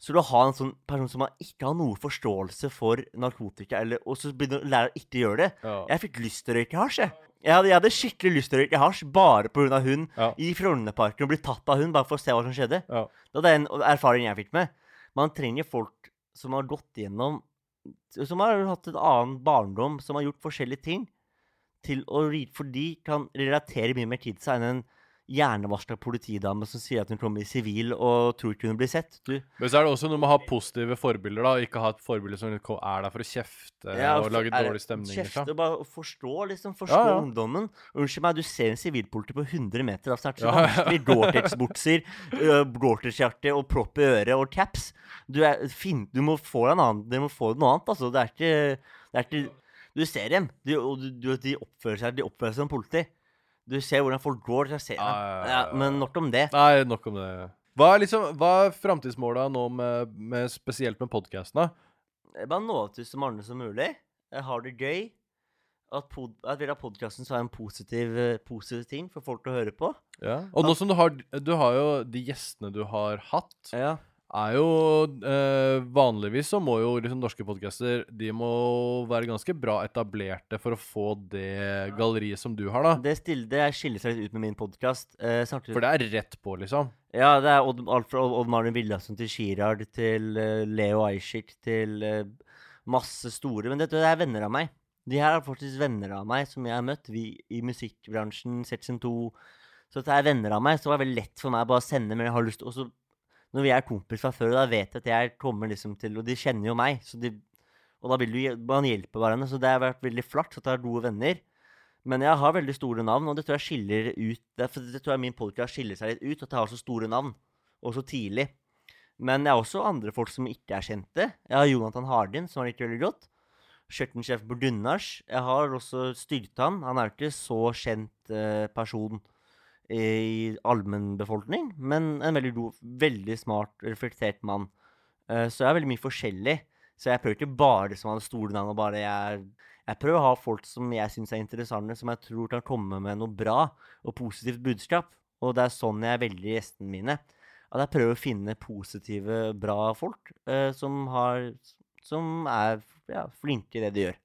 så du har en sånn person som ikke har noe forståelse for narkotika, eller, og så begynner å lære å ikke gjøre det. Ja. Jeg fikk lyst til å røyke hasj, jeg. Jeg hadde, jeg hadde skikkelig lyst til å røyke hasj bare pga. hun Ja. i Frognerparken og bli tatt av hun bare for å se hva som skjedde. Ja. Det var en erfaring jeg fikk med. Man trenger folk som har gått gjennom Som har hatt en annen barndom, som har gjort forskjellige ting. Til å, for de kan relatere mye mer til seg enn en hjernevarsla politidame som sier at hun kommer i sivil og tror ikke hun blir sett. Du, Men så er det også noe med å ha positive forbilder, da. og Ikke ha et forbilde som liksom er der for å kjefte og for- lage dårlig stemning. Kjefte Liksom. og bare forstå, liksom. Forstå Ja, ja. ungdommen. Unnskyld meg, du ser en sivilpoliti på 100 meter. Altså, er Ja, så ja. vanskelig. Gore-Tex-bukser, Gore-Tex-hjerte og propp i øret og caps. Du, er, fin, du må få en annen Du må få noe annet, altså. Det er ikke, det er ikke Du ser dem, de, og de oppfører seg De oppfører seg som politi. Du ser hvordan folk går. til ser, Ja, ja, ja, ja, ja. men nok om det. Nei, nok om det. Hva er liksom, hva er framtidsmåla nå, med, med, spesielt med podkasten? Bare nå ut til så mange som mulig. Jeg har det gøy. At, pod, at vi har podkasten så er en positiv, eh, positiv ting for folk å høre på. Ja. Og nå som du har Du har jo de gjestene du har hatt, Ja. Er jo eh, Vanligvis så må jo liksom norske podcaster De må være ganske bra etablerte for å få det galleriet som du har, da. Det, stille, det skiller seg litt ut med min podkast. Eh, For det er rett på, liksom. Ja, det er Odd, alt fra Odd, Marlin Martin til Chirard til uh, Leo Ajcik til uh, masse store. Men dette det er venner av meg. De her er faktisk venner av meg som jeg har møtt. Vi i musikkbransjen, Section 2. Så det er venner av meg. Så det var veldig lett for meg bare å sende men jeg har lyst til så når vi er kompis fra før, da vet jeg at jeg kommer liksom til Og de kjenner jo meg, de Og da vil du man hjelpe hverandre. Så det har vært veldig flott at jeg har gode venner. Men jeg har veldig store navn, og det tror jeg skiller ut Derfor det tror jeg min podcast skiller seg litt ut, at jeg har så store navn, og så tidlig. Men jeg har også andre folk som ikke er kjente. Jeg har Jonathan Hardin, som har likt veldig godt. Kjøkkensjef på Dunnars. Jeg har også Styrtan. Han er jo ikke så kjent eh, person i allmennbefolkning, men en veldig god, veldig smart, reflektert mann. Eh, så jeg er veldig mye forskjellig. Så jeg prøver ikke bare som han store navn, og bare jeg Jeg prøver å ha folk som jeg syns er interessante, som jeg tror kan komme med noe bra og positivt budskap. Og det er sånn jeg velger gjestene mine. At jeg prøver å finne positive, bra folk eh, som har Som er ja, flinke i det de gjør.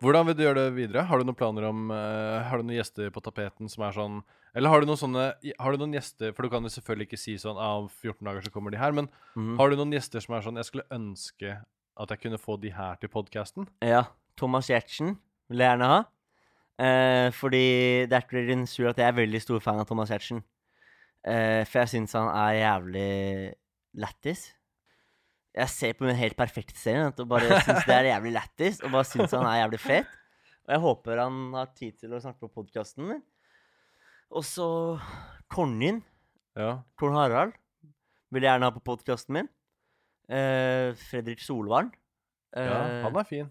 Hvordan vil du gjøre det videre? Har du noen planer om eh, Har du noen gjester på tapeten som er sånn Eller har du noen sånne Har du noen gjester For du kan jo selvfølgelig ikke si sånn ah, om 14 dager så kommer de her, men mm. har du noen gjester som er sånn Jeg skulle ønske at jeg kunne få de her til podkasten? Ja. Thomas Giertsen vil jeg gjerne ha. Eh, fordi det er ikke en sur at jeg er veldig stor fan av Thomas Giertsen. Eh, for jeg syns han er jævlig lættis. Jeg ser på min helt perfekte serie og bare syns det er jævlig lættis. Og bare syns han er jævlig fet. Og jeg håper han har tid til å snakke på podkasten min. Og så Kongen. Ja. Kong Harald vil jeg gjerne ha på podkasten min. Eh, Fredrik Solvang. ja, Eh, han er fin.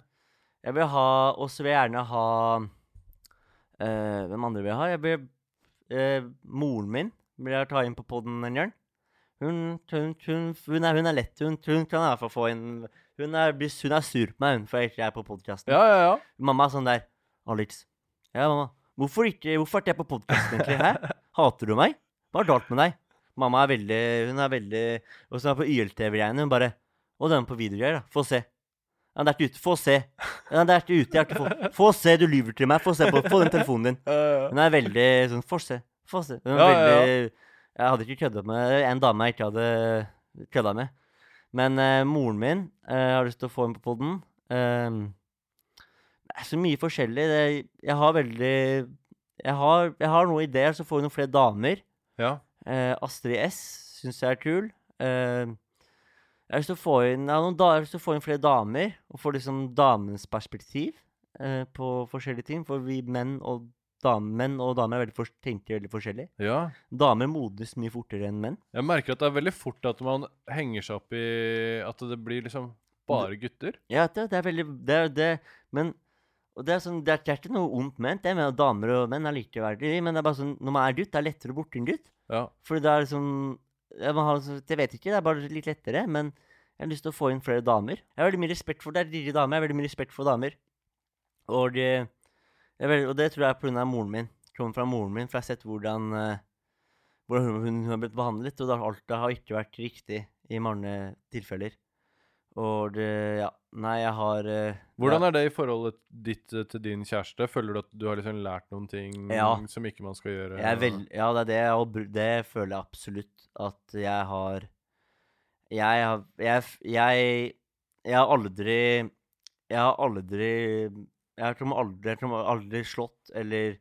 jeg vil ha Og så vil jeg gjerne ha eh, Hvem andre vil jeg ha? Jeg vil, eh, moren min vil jeg ta inn på poden en gang. Hun, hun, hun, hun, er, hun er lett. Hun, hun kan i hvert fall få inn Hun er, hun er sur på meg hun, for jeg ikke er på podkasten. Ja, ja, ja. Mamma er sånn der Alex. Ja, mamma. Hvorfor ikke, hvorfor er jeg på podkasten, egentlig? Hæ? Hater du meg? Hva er galt med deg? Mamma er veldig Hun er veldig Og så er hun på YLTV-greiene. Hun bare Og den på videogreier, da. Få se. Ja, det er ikke ute. Få se. Ja, det er ikke ute. Jeg har ikke få, få se, du lyver til meg. Få se på Få den telefonen din. Hun er veldig sånn Få se. Få se. Hun er Ja, veldig Jeg hadde ikke kødda med en dame jeg ikke hadde kødda med. Men uh, moren min uh, har lyst til å få henne på poden. det er så mye forskjellig. Det, jeg har veldig jeg har, jeg har noen ideer, så får vi noen flere damer. ja. Eh, Astrid S syns jeg er kul. Eh, jeg har lyst til å få inn da, å få inn flere damer, og få liksom damens perspektiv eh, på forskjellige ting. For vi menn og damer, menn og damer er veldig for, tenker veldig forskjellig. ja. Damer modnes mye fortere enn menn. Jeg merker at det er veldig fort at man henger seg opp i At det blir liksom bare gutter. Ja, det, det er veldig det, det, Men og det er, sånn, det, er, det er ikke noe ondt ment. Jeg mener at damer og menn er likeverdige. Men det er bare sånn, når man er gutt, det er lettere å borte en gutt. Ja. Fordi det er liksom jeg, har, liksom- Jeg vet ikke, det er bare litt lettere. Men jeg har lyst til å få inn flere damer. Jeg har veldig mye respekt for Det er lille damer. Jeg har veldig mye respekt for damer. Og det, veldig, og det tror jeg er pga. moren min. Kommer fra moren min, for jeg har sett hvordan, eh, hvordan hun, hun, hun har blitt behandlet. Og det, har- alt det har ikke vært riktig i mange tilfeller. Og det Ja. Nei, jeg har eh, Hvordan er det i forholdet ditt eh, til din kjæreste? Føler du at du har liksom lært noen ting Ja. som ikke man skal gjøre? jeg er vel, Ja, det er det. Og det føler jeg absolutt at jeg har Jeg har Jeg, jeg, jeg har aldri Jeg har aldri Jeg tror aldri, jeg tror aldri slått eller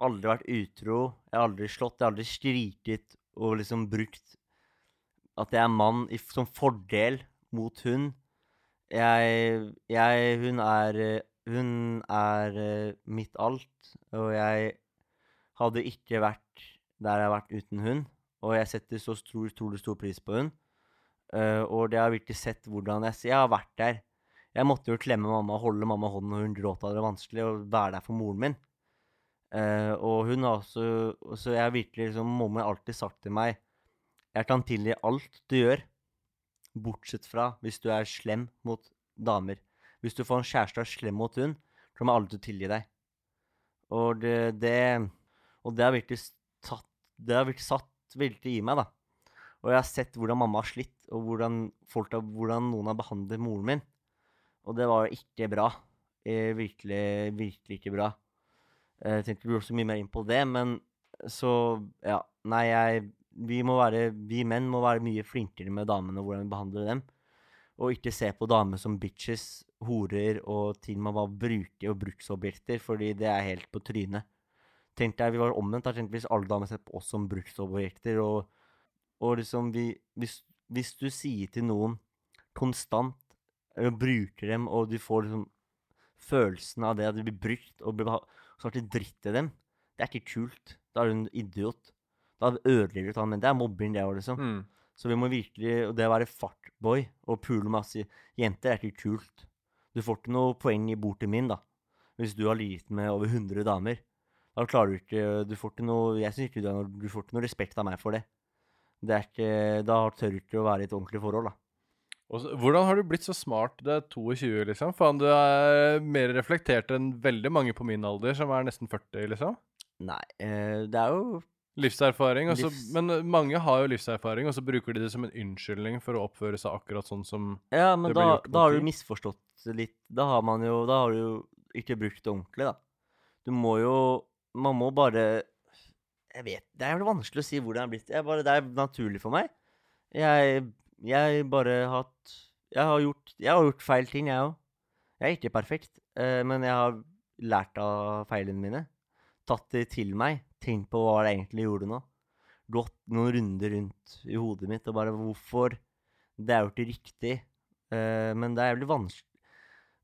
aldri vært utro. Jeg har aldri slått, jeg har aldri skriket og liksom brukt at jeg er mann i, som fordel mot hun. Jeg, jeg Hun er Hun er eh, mitt alt, og jeg hadde ikke vært der jeg har vært uten hun. Og jeg setter så stor, stor, stor pris på hun. Uh, og det har virkelig sett hvordan jeg Jeg har vært der. Jeg måtte jo klemme mamma holde mamma hånden når hun gråt av det vanskelig, og være der for moren min. Uh, og hun har også Så jeg har virkelig liksom Mamma har alltid sagt til meg Jeg kan tilgi alt du gjør, bortsett fra hvis du er slem mot damer. Hvis du får en kjæreste og er slem mot hun, kommer aldri til å tilgi deg. Og det, det Og det har virkelig satt Det har virkelig satt veldig i meg, da. Og jeg har sett hvordan mamma har slitt, og hvordan, folk hvordan noen har behandlet moren min. Og det var ikke bra. Eh, virkelig, virkelig ikke bra. Eh, Jeg tenkte vi går så mye mer inn på det, men så Ja. Nei, jeg Vi være Vi menn må være mye flinkere med damene, og hvordan vi behandler dem. Og ikke se på damer som bitches, horer og til man bare bruker og bruksobjekter, fordi det er helt på trynet. Tenk deg, Vi var omvendt. da tenkte Hvis alle damer ser på oss som bruksobjekter, og, og liksom vi, hvis, hvis du sier til noen konstant, eller bruker dem, og du får liksom følelsen av det at du blir brukt og blir snart dritt til dem, det er ikke kult. Da er du en idiot. Da ødelegger du han, men det er mobbing, det òg, liksom. Mm. Så vi må virkelig Og det å være fartboy og pule masse jenter er ikke kult. Du får ikke noe poeng i bordet min, da. Hvis du har ligget med over 100 damer. Da klarer du ikke Du får ikke noe Jeg syns ikke du, noe- du får ikke noe respekt av meg for det. Det er ikke Da tør du ikke å være i et ordentlig forhold, da. Og så, hvordan har du blitt så smart? Det er 22, liksom. Faen, du er mer reflektert enn veldig mange på min alder, som er nesten 40, liksom. Nei, eh, det er jo Livserfaring. Også, Livs- Men eh, mange har jo livserfaring, og så bruker de det som en unnskyldning for å oppføre seg akkurat sånn som Ja, men Det ble da, gjort da har du misforstått litt. Da har man jo Da har du jo ikke brukt det ordentlig, da. Du må jo Man må bare Jeg vet Det er jævlig vanskelig å si hvordan det er blitt. Jeg bare, det er naturlig for meg. Jeg Jeg bare hatt Jeg har gjort Jeg har gjort feil ting, jeg òg. Jeg er ikke perfekt, eh, men jeg har lært av feilene mine. Tatt det til meg. Tenkt på hva det egentlig gjorde nå. Gått noen runder rundt i hodet mitt og bare Hvorfor? Det er jo ikke riktig. Uh, men det er jævlig vanskelig.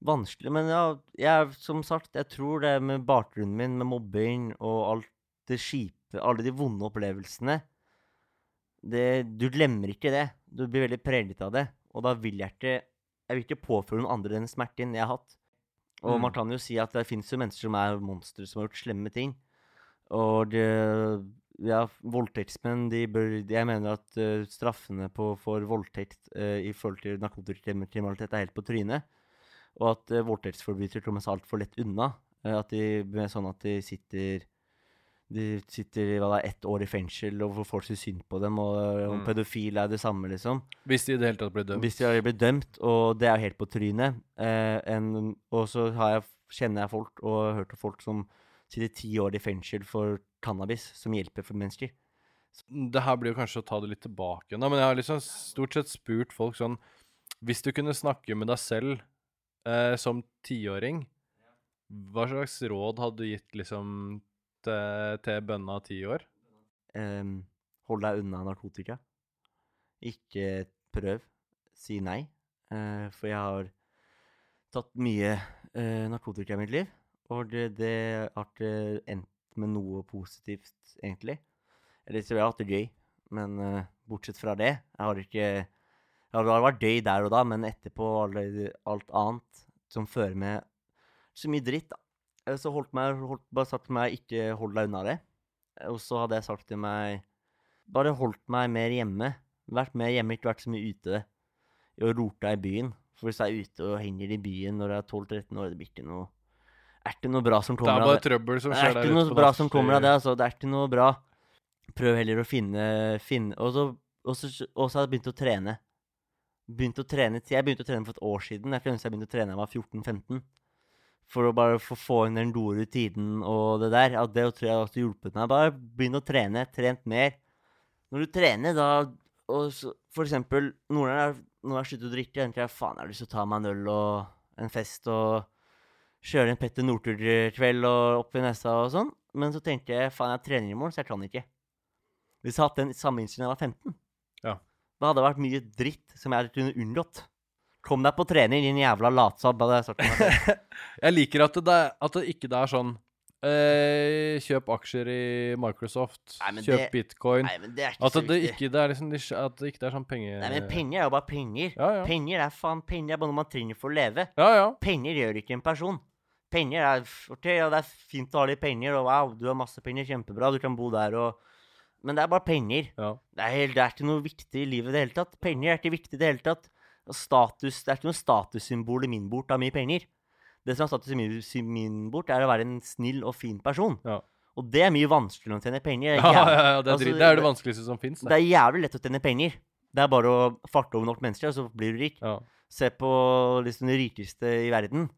Vanskelig, men ja, jeg, som sagt, jeg tror det med bakgrunnen min, med mobbing og alt det kjipe, alle de vonde opplevelsene det, Du glemmer ikke det. Du blir veldig preget av det. Og da vil jeg ikke Jeg vil ikke påføre noen andre den smerten jeg har hatt. Og Mm. man kan jo si at det fins jo mennesker som er monstre, som har gjort slemme ting. Og det, ja, voldtektsmenn de bør Jeg mener at uh, straffene på, for voldtekt uh, i forhold til narkotikakriminalitet er helt på trynet. Og at uh, voldtektsforbrytere kommer seg altfor lett unna. At de sånn at de sitter De sitter hva det er, ett år i fengsel, og folk syns synd på dem. Og, og Mm. pedofile er det samme, liksom. Hvis de i det hele tatt blir dømt. Hvis de har blitt dømt, og det er jo helt på trynet. Eh, en, og så har jeg, kjenner jeg folk, og har hørt om folk som sitter ti år i fengsel for cannabis, som hjelper for mennesker. Det her blir jo kanskje å ta det litt tilbake Nei, men jeg har liksom stort sett spurt folk sånn Hvis du kunne snakke med deg selv eh, som tiåring, hva slags råd hadde du gitt liksom til, til bønna ti år? Um, hold deg unna narkotika. Ikke prøv. Si nei. Uh, for jeg har tatt mye uh, narkotika i mitt liv, og det, det har ikke endt med noe positivt, egentlig. Eller så jeg har hatt det gøy, men uh, bortsett fra det Jeg har ikke ja, Det har vært gøy der og da, men etterpå alt annet som fører med så mye dritt, da. Eh, Så holdt meg, holdt, bare sagt til meg ikke hold deg unna det. Og så hadde jeg sagt til meg Bare holdt meg mer hjemme. Vært mer hjemme, ikke vært så mye ute. Og rota i byen. For hvis jeg er ute og henger i byen når jeg er 12-13 år, det blir ikke noe Er ikke noe bra som kommer av Det Det er bare trøbbel som skjer Det skjer er der ikke ute noe bra som kommer av det- det, altså. Det er ikke noe bra. Prøv heller å finne, finne Og så og så og så har jeg begynt å trene. Begynt å trene Jeg begynte å trene for et år siden. Jeg skulle ønske jeg begynte å trene da jeg var 14-15. For å bare få, få inn den gode rutinen og det der. At det tror jeg også hjulpet meg. Bare begynn å trene. Trent mer. Når du trener, da og så, For eksempel, noen ganger når jeg har sluttet å drikke, tenker jeg faen, jeg har lyst til å ta meg en øl og en fest og kjøre en Petter Northug-kveld og opp i nesa og sånn. Men så tenkte jeg faen, jeg trener i morgen, så jeg kan ikke. Hvis jeg hadde hatt den samme innstillingen da jeg var 15, Ja. da hadde det vært mye dritt som jeg kunne unngått. Kom deg på trening, din jævla latsabb, [LAUGHS] jeg liker at det, at det ikke er sånn eh, Kjøp aksjer i Microsoft. Nei, kjøp det- bitcoin. Nei, det ikke At det, ikke er liksom At det ikke er sånn penger Nei, men penger er jo bare penger. Ja, ja. Penger er faen penger er bare noe man trenger for å leve. Ja, ja. Penger gjør ikke en person. penger er ok, ja, det er fint å ha litt penger, og wow, du har masse penger, kjempebra, du kan bo der og Men det er bare penger. Ja. Det er, helt, det er ikke noe viktig i livet i det hele tatt. Penger er ikke viktig i det hele tatt. Status, det er ikke noe statussymbol i min bort av mye penger. Det som er status i min, bort, er å være en snill og fin person. Ja. Og det er mye vanskeligere å tjene penger. [LAUGHS] Ja, ja, ja, det, er Altså, det er det vanskeligste som fins. Det er jævlig lett å tjene penger. Det er bare å farte over nok mennesker, og så blir du rik. Ja. Se på liksom de rikeste i verden.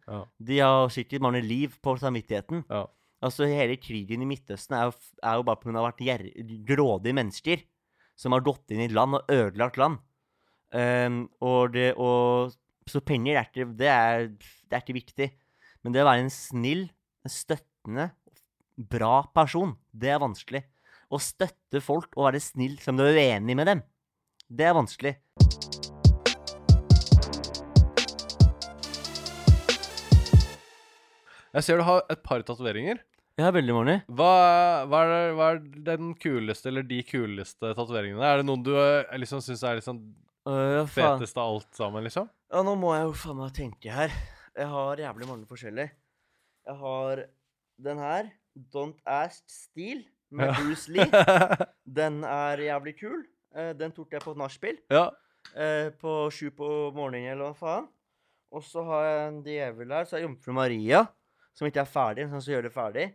De har sikkert mange liv på samvittigheten. Ja. Altså, hele krigen i Midtøsten er jo, er jo bare pga. grådige mennesker som har gått inn i land og ødelagt land. Ehm, og det og Så penger er ikke, det er, det er ikke viktig. Men det å være en snill, støttende, bra person, det er vanskelig. Å støtte folk og være snill som du er uenig med dem, det er vanskelig. Jeg ser du har et par tatoveringer. Ja, veldig mange. Hva, hva, hva er den kuleste eller de kuleste tatoveringene? Er det noen du eh, liksom syns er liksom Øh, Feteste av alt sammen, liksom? Ja, nå må jeg jo faen meg tenke her. Jeg har jævlig mange forskjellige. Jeg har den her. Don't Ask Steel med Ja. Bruce Lee. [LAUGHS] Den er jævlig kul. Uh, den tok jeg på et nachspiel ja. Uh, på sju på morgenen, eller hva faen. Og så har jeg en djevel her, så er Jomfru Maria, som ikke er ferdig, men som gjøre det ferdig.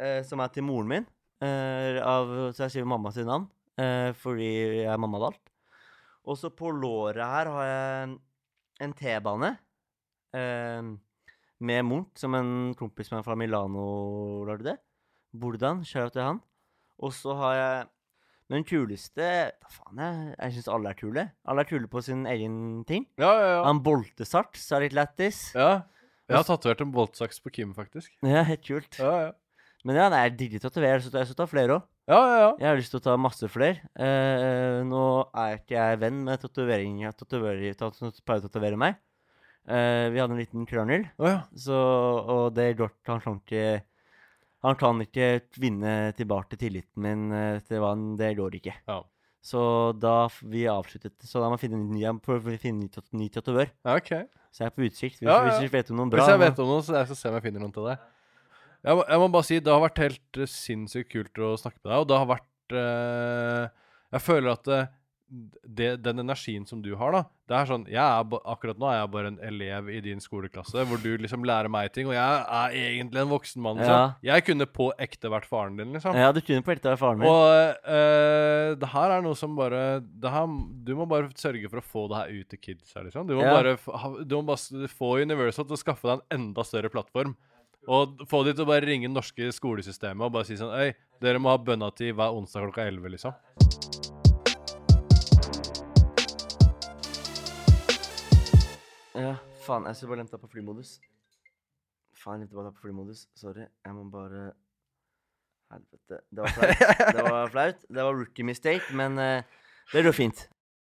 Uh, som er til moren min. Av, så jeg skriver mamma sitt navn, fordi jeg er mammavalgt. Og så på låret her har jeg en, en T-bane eh, med Munch, som en kompis med meg fra Milano lagde. Hvordan? Shout til han. Og så har jeg Men den kuleste Hva faen, jeg, jeg syns alle er kule. Alle er kule på sin egen ting. Ja, ja, ja. Han Boltesarts så er litt lættis. ja. Jeg har tatovert en boltsaks på Kim, faktisk. Ja, helt kult. Ja, ja. Men ja, nei, jeg digger tatovere, så jeg skal ta flere òg. Ja, ja, ja. Jeg har lyst til å ta masse flere. Eh, nå er ikke jeg venn med tatovering. Jeg tatoverer- pleier å tatovere meg. Eh, vi hadde en liten krangel, oh, ja. så, og det går Han kan ikke Han kan ikke vinne tilbake tilliten min eh, til han Det går ikke. Ja. Så da vi avsluttet Så da må jeg finne en ny, prøve å finne ny ny tatovør. Okay. Så jeg er på utsikt. Hvis, Ja, ja. hvis du vet om noen bra Hvis jeg vet om noen, så jeg skal se om jeg finner noen til deg. Jeg må, jeg må bare si, det har vært helt eh, sinnssykt kult å snakke med deg, og det har vært eh, Jeg føler at eh, det, den energien som du har, da Det er sånn jeg er, Akkurat nå er jeg bare en elev i din skoleklasse hvor du liksom lærer meg ting, og jeg er egentlig en voksen mann. Liksom. Ja. Jeg kunne på ekte vært faren din, liksom. Ja, du kunne på ekte vært faren min. Og eh, det her er noe som bare det her, Du må bare sørge for å få det her ut til kids. her, liksom. Du må Ja. bare, du må bare få Universal til å skaffe deg en enda større plattform. Og få de til å bare ringe det norske skolesystemet og bare si sånn Øy, dere må ha bønnatid hver onsdag klokka 11, liksom. Ja, faen, jeg skulle bare det på flymodus. Faen, jeg bare på flymodus. Sorry. Jeg må bare Helvete. Det var flaut. Det var flaut. Det var rookie mistake, men uh, det går fint.